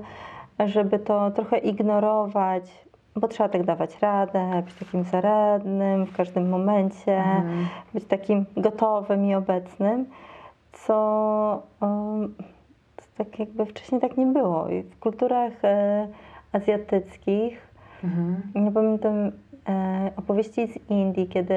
żeby to trochę ignorować, bo trzeba tak dawać radę, być takim zaradnym w każdym momencie, Mhm. być takim gotowym i obecnym, co um, tak jakby wcześniej tak nie było. I w kulturach e, azjatyckich Mhm. ja pamiętam e, opowieści z Indii, kiedy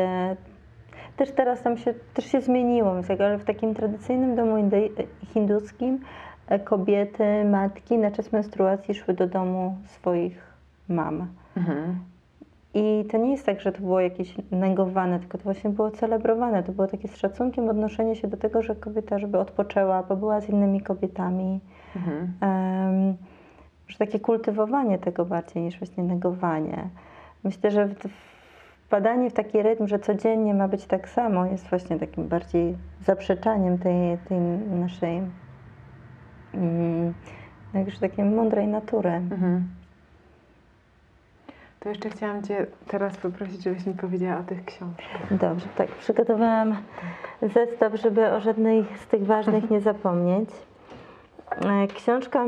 też teraz tam się, też się zmieniło, ale w takim tradycyjnym domu indy, hinduskim e, kobiety, matki na czas menstruacji szły do domu swoich mam. Mhm. I to nie jest tak, że to było jakieś negowane, tylko to właśnie było celebrowane. To było takie z szacunkiem odnoszenie się do tego, że kobieta, żeby odpoczęła, pobyła z innymi kobietami. Mhm. Em, że takie kultywowanie tego bardziej niż właśnie negowanie. Myślę, że wpadanie w taki rytm, że codziennie ma być tak samo, jest właśnie takim bardziej zaprzeczaniem tej, tej naszej mm, już takiej mądrej natury. Mhm. To jeszcze chciałam Cię teraz poprosić, żebyś mi powiedziała o tych książkach. Dobrze, tak, przygotowałam zestaw, żeby o żadnej z tych ważnych nie zapomnieć. E, Książka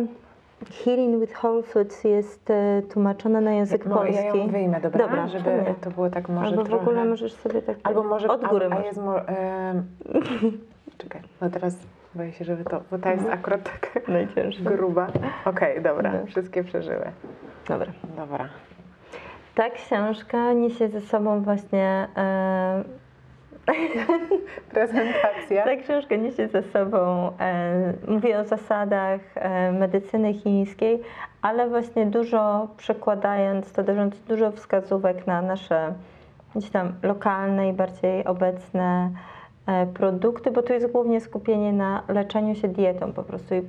Healing with Whole Foods jest e, tłumaczona na język Mo- polski. Ja ją wyjmę, dobra? Dobra, Żeby pewnie. to było tak może Albo w trochę... ogóle możesz sobie tak Albo może od góry a, a jest mo- Czekaj, no teraz boję się, żeby to, bo ta jest akurat taka Najcięższe. gruba. Okej, dobra, No. wszystkie przeżyły. Dobra. Dobra. Ta książka niesie ze sobą właśnie. E, Prezentacja. ta książka niesie ze sobą, e, mówi o zasadach e, medycyny chińskiej, ale właśnie dużo przekładając to, darząc dużo wskazówek na nasze gdzieś tam lokalne i bardziej obecne e, produkty, bo tu jest głównie skupienie na leczeniu się dietą po prostu i,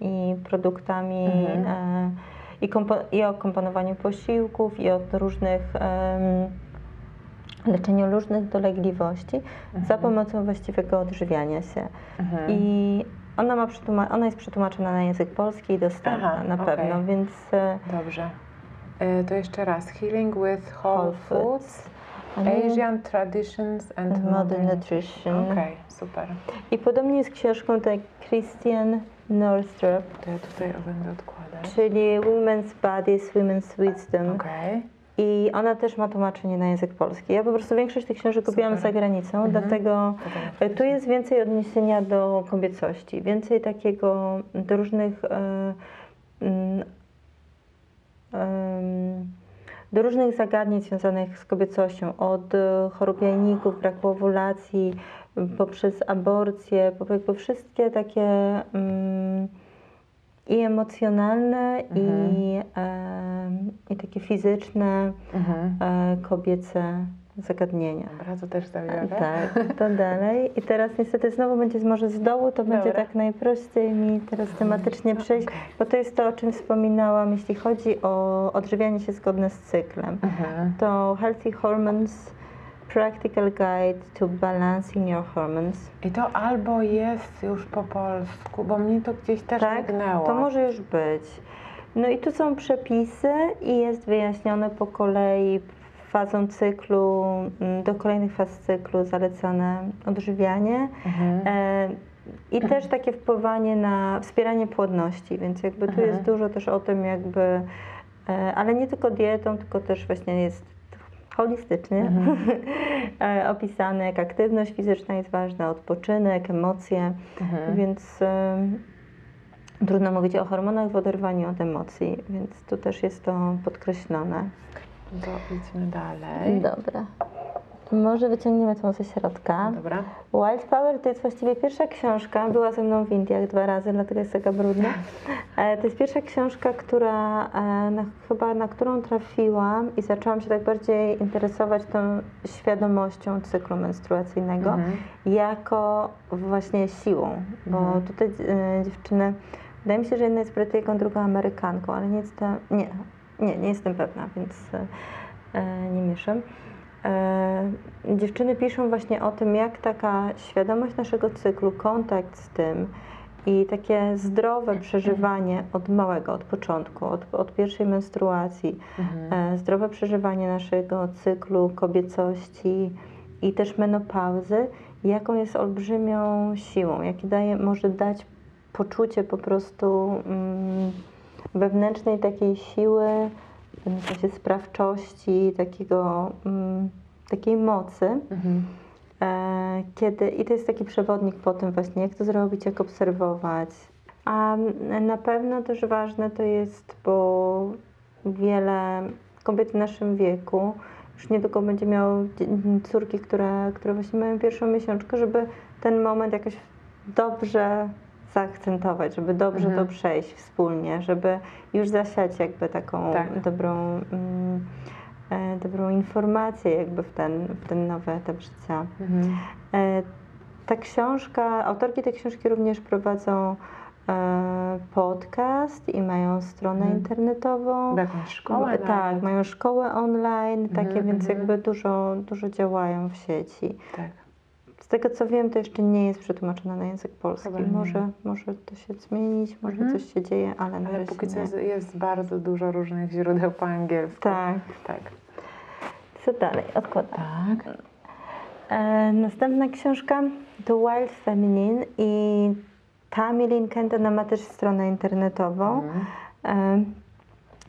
i produktami. Mhm. I, i o komponowaniu posiłków, i o różnych leczeniu różnych dolegliwości za pomocą właściwego odżywiania się. Mhm. I ona, ma ona jest przetłumaczona na język polski i dostępna Aha, na pewno, więc e, Dobrze. E, To jeszcze raz. Healing with Whole, Whole Foods. Mhm. Asian Traditions and And Modern Nutrition. Okej, super. I podobnie jest książką tak Christian Northrup, To ja tutaj będę odkładać. Czyli Women's Bodies, Women's Wisdom. Okej. I ona też ma tłumaczenie na język polski. Ja po prostu większość tych książek kupiłam za granicą, Mhm. dlatego tu jest więcej odniesienia do kobiecości, więcej takiego do różnych e, mm, do różnych zagadnień związanych z kobiecością, od e, chorób jajników, braku owulacji, poprzez aborcję, po wszystkie takie mm, i emocjonalne, i, em, i takie fizyczne, Mhm. e, kobiece zagadnienia. Dobra, to też zabiorę. Tak, to dalej. I teraz niestety znowu będzie może z dołu, to będzie Dobra. tak najprościej mi teraz tematycznie przejść, okej. bo to jest to, o czym wspominałam, jeśli chodzi o odżywianie się zgodne z cyklem. Mhm. To Healthy Hormones Practical Guide to Balancing Your Hormones. I to albo jest już po polsku, bo mnie to gdzieś też Tak, mignęło. to może już być. No i tu są przepisy i jest wyjaśnione po kolei fazą cyklu, mm, do kolejnych faz cyklu zalecane odżywianie. Mhm. E, I też takie wpływanie na wspieranie płodności, więc jakby tu Mhm. jest dużo też o tym jakby, e, ale nie tylko dietą, tylko też właśnie jest holistycznie Mhm. e, opisane, jak aktywność fizyczna jest ważna, odpoczynek, emocje, Mhm. więc em, trudno mówić o hormonach w oderwaniu od emocji, więc tu też jest to podkreślone. To idźmy dalej. Dobra. Może wyciągniemy tą ze środka. Dobra. Wild Power to jest właściwie pierwsza książka, była ze mną w Indiach dwa razy, dlatego jest taka brudna. E, To jest pierwsza książka, która e, na, chyba na którą trafiłam i zaczęłam się tak bardziej interesować tą świadomością cyklu menstruacyjnego Mhm. jako właśnie siłą, bo Mhm. tutaj e, dziewczyny, wydaje mi się, że jedna jest Brytyjką, druga Amerykanką, ale nie jestem, nie, nie, nie jestem pewna, więc nie mieszam. E, dziewczyny piszą właśnie o tym, jak taka świadomość naszego cyklu, kontakt z tym i takie zdrowe przeżywanie od małego, od początku, od, od pierwszej menstruacji, Mhm. e, zdrowe przeżywanie naszego cyklu kobiecości i też menopauzy, jaką jest olbrzymią siłą, jaki daje, może dać poczucie po prostu mm, wewnętrznej takiej siły, w pewnym sensie sprawczości, takiego, mm, takiej mocy. Mhm. E, kiedy, I to jest taki przewodnik po tym właśnie, jak to zrobić, jak obserwować. A m, na pewno też ważne to jest, bo wiele kobiet w naszym wieku już niedługo będzie miało dzie- córki, które, które właśnie mają pierwszą miesiączkę, żeby ten moment jakoś dobrze zaakcentować, żeby dobrze Mhm. to przejść wspólnie, żeby już zasiać jakby taką Tak. dobrą, mm, e, dobrą informację jakby w ten, w ten nowy etap życia. Mhm. E, Ta książka, autorki tej książki również prowadzą e, podcast i mają stronę Mhm. internetową. Szkołę tak, nawet. mają szkołę online, takie, Mhm, więc mhm. jakby dużo, dużo działają w sieci. Tak. Z tego co wiem, to jeszcze nie jest przetłumaczone na język polski. Może, może to się zmienić, może Mhm. coś się dzieje, ale na Ale póki co jest, jest bardzo dużo różnych źródeł po angielsku. Tak. Tak. Co dalej? Odkładam. Tak. E, następna książka to Wild Feminine i Tammy Lynn Kent, ona ma też stronę internetową. Mhm. E,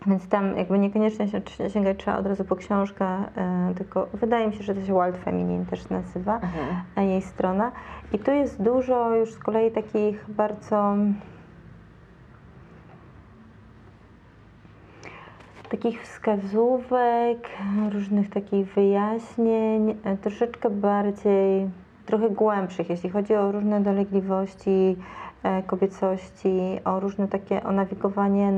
Więc tam jakby niekoniecznie się- sięgać trzeba od razu po książkę, e, tylko wydaje mi się, że to się Wild Feminine też nazywa, a jej strona. I tu jest dużo już z kolei takich bardzo takich wskazówek, różnych takich wyjaśnień, e, troszeczkę bardziej, trochę głębszych, jeśli chodzi o różne dolegliwości e, kobiecości, o różne takie, o nawigowanie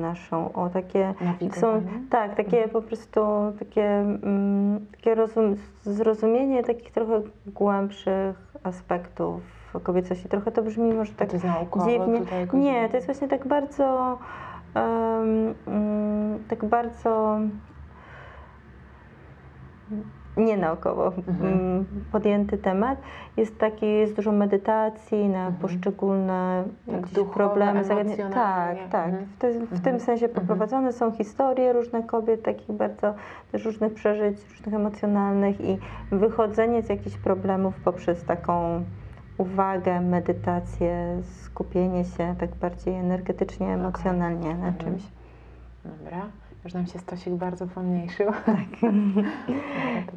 naszą, o takie są, tak, takie po prostu takie, mm, takie rozum, zrozumienie takich trochę głębszych aspektów kobiecości. Trochę to brzmi może tak dziwnie. Nie, to jest właśnie tak bardzo, em, mm, tak bardzo nie naukowo Mhm. podjęty temat. Jest taki, jest dużo medytacji na Mhm. poszczególne Tak duchowe, problemy. Tak, tak. Mhm. W, te, w tym Mhm. sensie Mhm. poprowadzone są historie różnych kobiet, takich bardzo też różnych przeżyć, różnych emocjonalnych i wychodzenie z jakichś problemów poprzez taką uwagę, medytację, skupienie się tak bardziej energetycznie, emocjonalnie na Mhm. czymś. Dobra, już nam się stosik bardzo pomniejszył.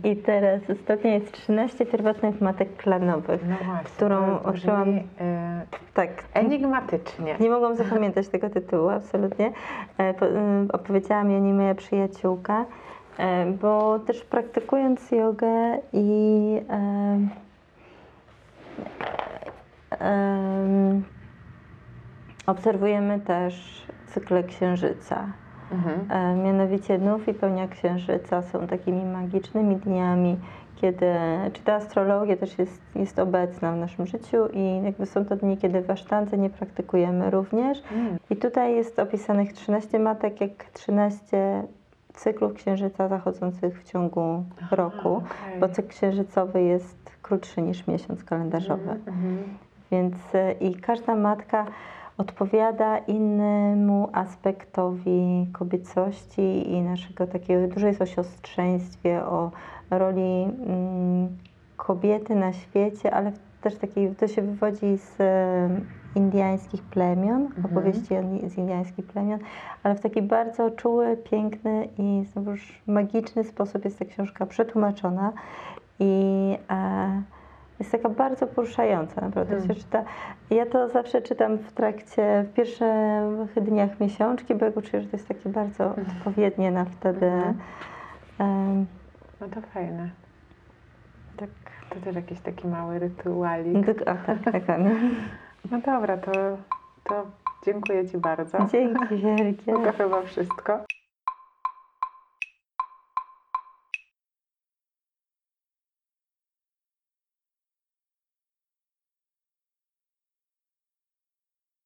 I teraz ostatnia jest 13 pierwotnych matek klanowych. No właśnie, Którą to brzmi, odkryłam- y, Tak, enigmatycznie. nie mogłam zapamiętać tego tytułu, absolutnie. E, po- y, Opowiedziała mi o nim moja przyjaciółka, e, bo też praktykując jogę i e, em, obserwujemy też cykle księżyca. Mhm. E, Mianowicie nów i pełnia księżyca są takimi magicznymi dniami, kiedy, czy ta astrologia też jest, jest obecna w naszym życiu i jakby są to dni, kiedy w asztance nie praktykujemy również. Mm. I tutaj jest opisanych 13 matek, jak 13 cyklów księżyca zachodzących w ciągu roku, okej. bo cykl księżycowy jest krótszy niż miesiąc kalendarzowy. Mhm. Więc e, i każda matka odpowiada innemu aspektowi kobiecości i naszego takiego, dużo jest o siostrzeństwie, o roli mm, kobiety na świecie, ale też takiej, to się wywodzi z indyjskich plemion, Mhm. opowieści z indyjskich plemion, ale w taki bardzo czuły, piękny i znowuż magiczny sposób jest ta książka przetłumaczona i e, jest taka bardzo poruszająca, naprawdę Hmm. się czyta. Ja to zawsze czytam w trakcie, w pierwszych dniach miesiączki, bo ja czuję, że to jest takie bardzo odpowiednie na wtedy. Em, No to fajne. tak, To też jakiś taki mały rytualik. o, tak, dokładnie. No dobra, to, to dziękuję Ci bardzo. Dzięki wielkie. To chyba wszystko.